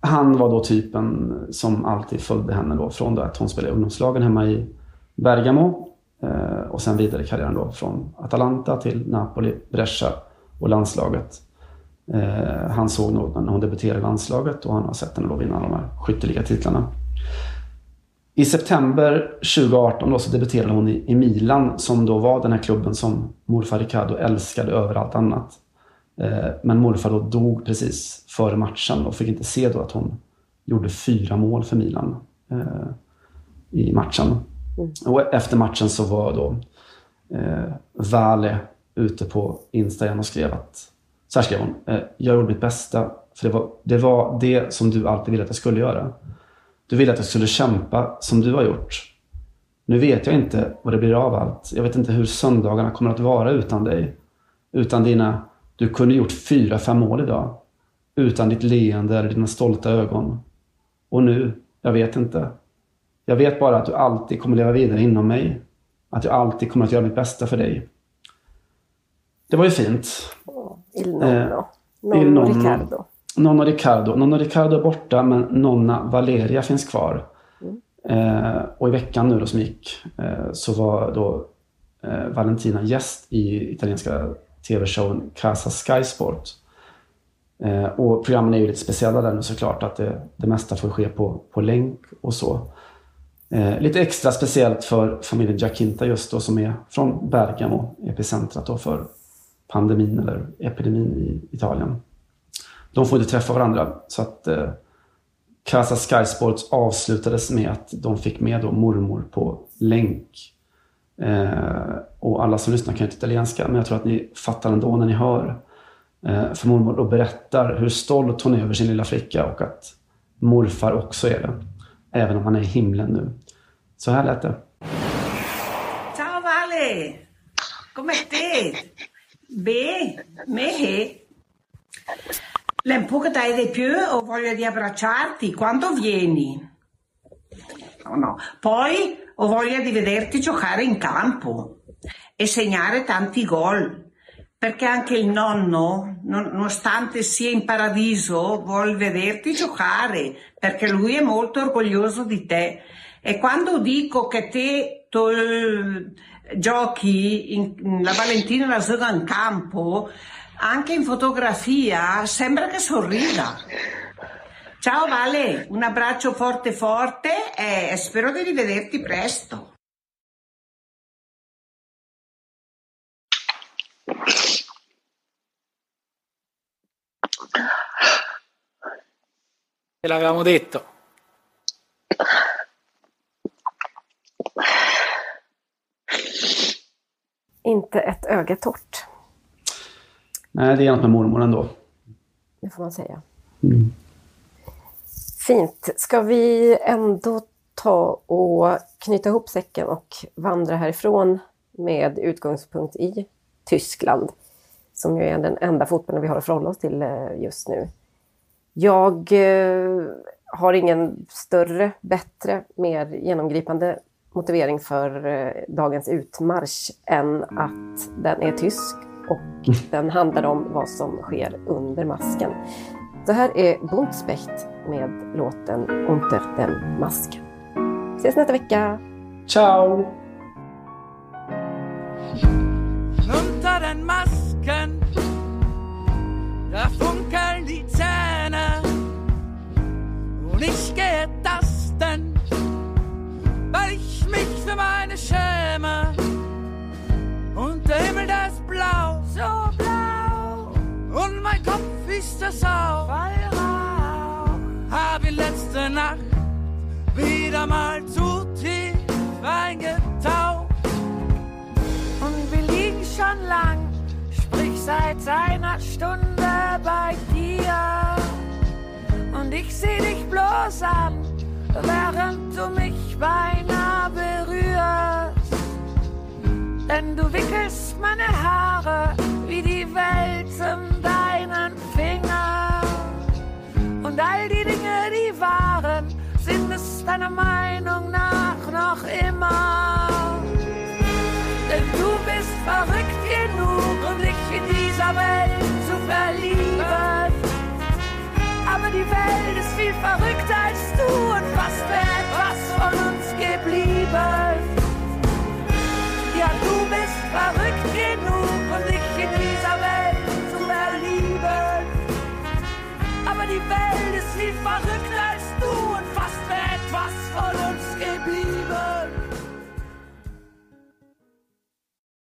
Han var då typen som alltid följde henne då från då att hon spelade i ungdomslagen hemma i Bergamo eh, och sen vidare karriären då från Atalanta till Napoli, Brescia och landslaget. Eh, han såg nog när hon debuterade i landslaget och han har sett henne då vinna de här skytteliga titlarna. I september 2018 då så debuterade hon i, i Milan som då var den här klubben som morfar Riccardo älskade över allt annat. Eh, men morfar då dog precis före matchen och fick inte se då att hon gjorde fyra mål för Milan eh, i matchen. Mm. Och efter matchen så var då eh, Vale ute på Insta igen och skrev att så här skrev hon. Eh, jag gjorde mitt bästa för det var, det var det som du alltid ville att jag skulle göra. Du ville att jag skulle kämpa som du har gjort. Nu vet jag inte vad det blir av allt. Jag vet inte hur söndagarna kommer att vara utan dig. Utan dina du kunde gjort fyra, fem mål idag. Utan ditt leende eller dina stolta ögon. Och nu, jag vet inte. Jag vet bara att du alltid kommer leva vidare inom mig. Att jag alltid kommer att göra mitt bästa för dig. Det var ju fint. Il nonno. Eh, nonno Riccardo. Nonno Riccardo. Nonno Riccardo är borta men Nonna Valeria finns kvar. Mm. Eh, och i veckan nu då som gick eh, så var då eh, Valentina gäst i italienska tv-showen Casa Sky Sport. Eh, och programmen är ju lite speciella där nu såklart, att det, det mesta får ske på, på länk och så. Eh, lite extra speciellt för familjen Giacinta just då som är från Bergamo, epicentrat då för pandemin eller epidemin i Italien. De får inte träffa varandra så att eh, Casa Sky Sports avslutades med att de fick med då mormor på länk Eh, och alla som lyssnar kan ju inte italienska, men jag tror att ni fattar ändå när ni hör. Eh, för mormor och berättar hur stolt hon är över sin lilla flicka och att morfar också är det. Även om han är i himlen nu. Så här lät det. Ciao Vale! Come te? Beh, me L'è dai di più o voglio di abbracciarti quando vieni? No, no. Poi ho voglia di vederti giocare in campo e segnare tanti gol. Perché anche il nonno, nonostante sia in paradiso, vuol vederti giocare, perché lui è molto orgoglioso di te. E quando dico che te to, giochi in, la Valentina la zona in campo, anche in fotografia sembra che sorrida. Ciao Vale, un abbraccio forte forte e spero di rivederti presto. Te l'avevamo detto. Inte ett öga torrt. Nej, det är något med mormor ändå. Det får man säga. Mm. Fint. Ska vi ändå ta och knyta ihop säcken och vandra härifrån med utgångspunkt i Tyskland, som ju är den enda fotbollen vi har att förhålla oss till eh, just nu. Jag eh, har ingen större, bättre, mer genomgripande motivering för eh, dagens utmarsch än att den är tysk och den handlar om vad som sker under masken. Det här är Buntspecht med låten Unter den Masken. Ses nästa vecka! Ciao! Unter den Masken Da funkeln die Zähne Und ich gehe Das auch hab ich letzte Nacht wieder mal zu tief eingetaucht. Und wir liegen schon lang, sprich seit einer Stunde bei dir. Und ich seh dich bloß an, während du mich beinahe berührst. Denn du wickelst meine Haare wie die Welt in deinen Fingern Und all die Dinge, die waren, sind es deiner Meinung nach noch immer. Denn du bist verrückt genug, um dich in dieser Welt zu verlieben. Aber die Welt ist viel verrückter als du und fast wäre etwas von uns geblieben. Ja, du bist verrückt genug, Die Welt ist viel verrückter als du und fast wäre etwas von uns geblieben.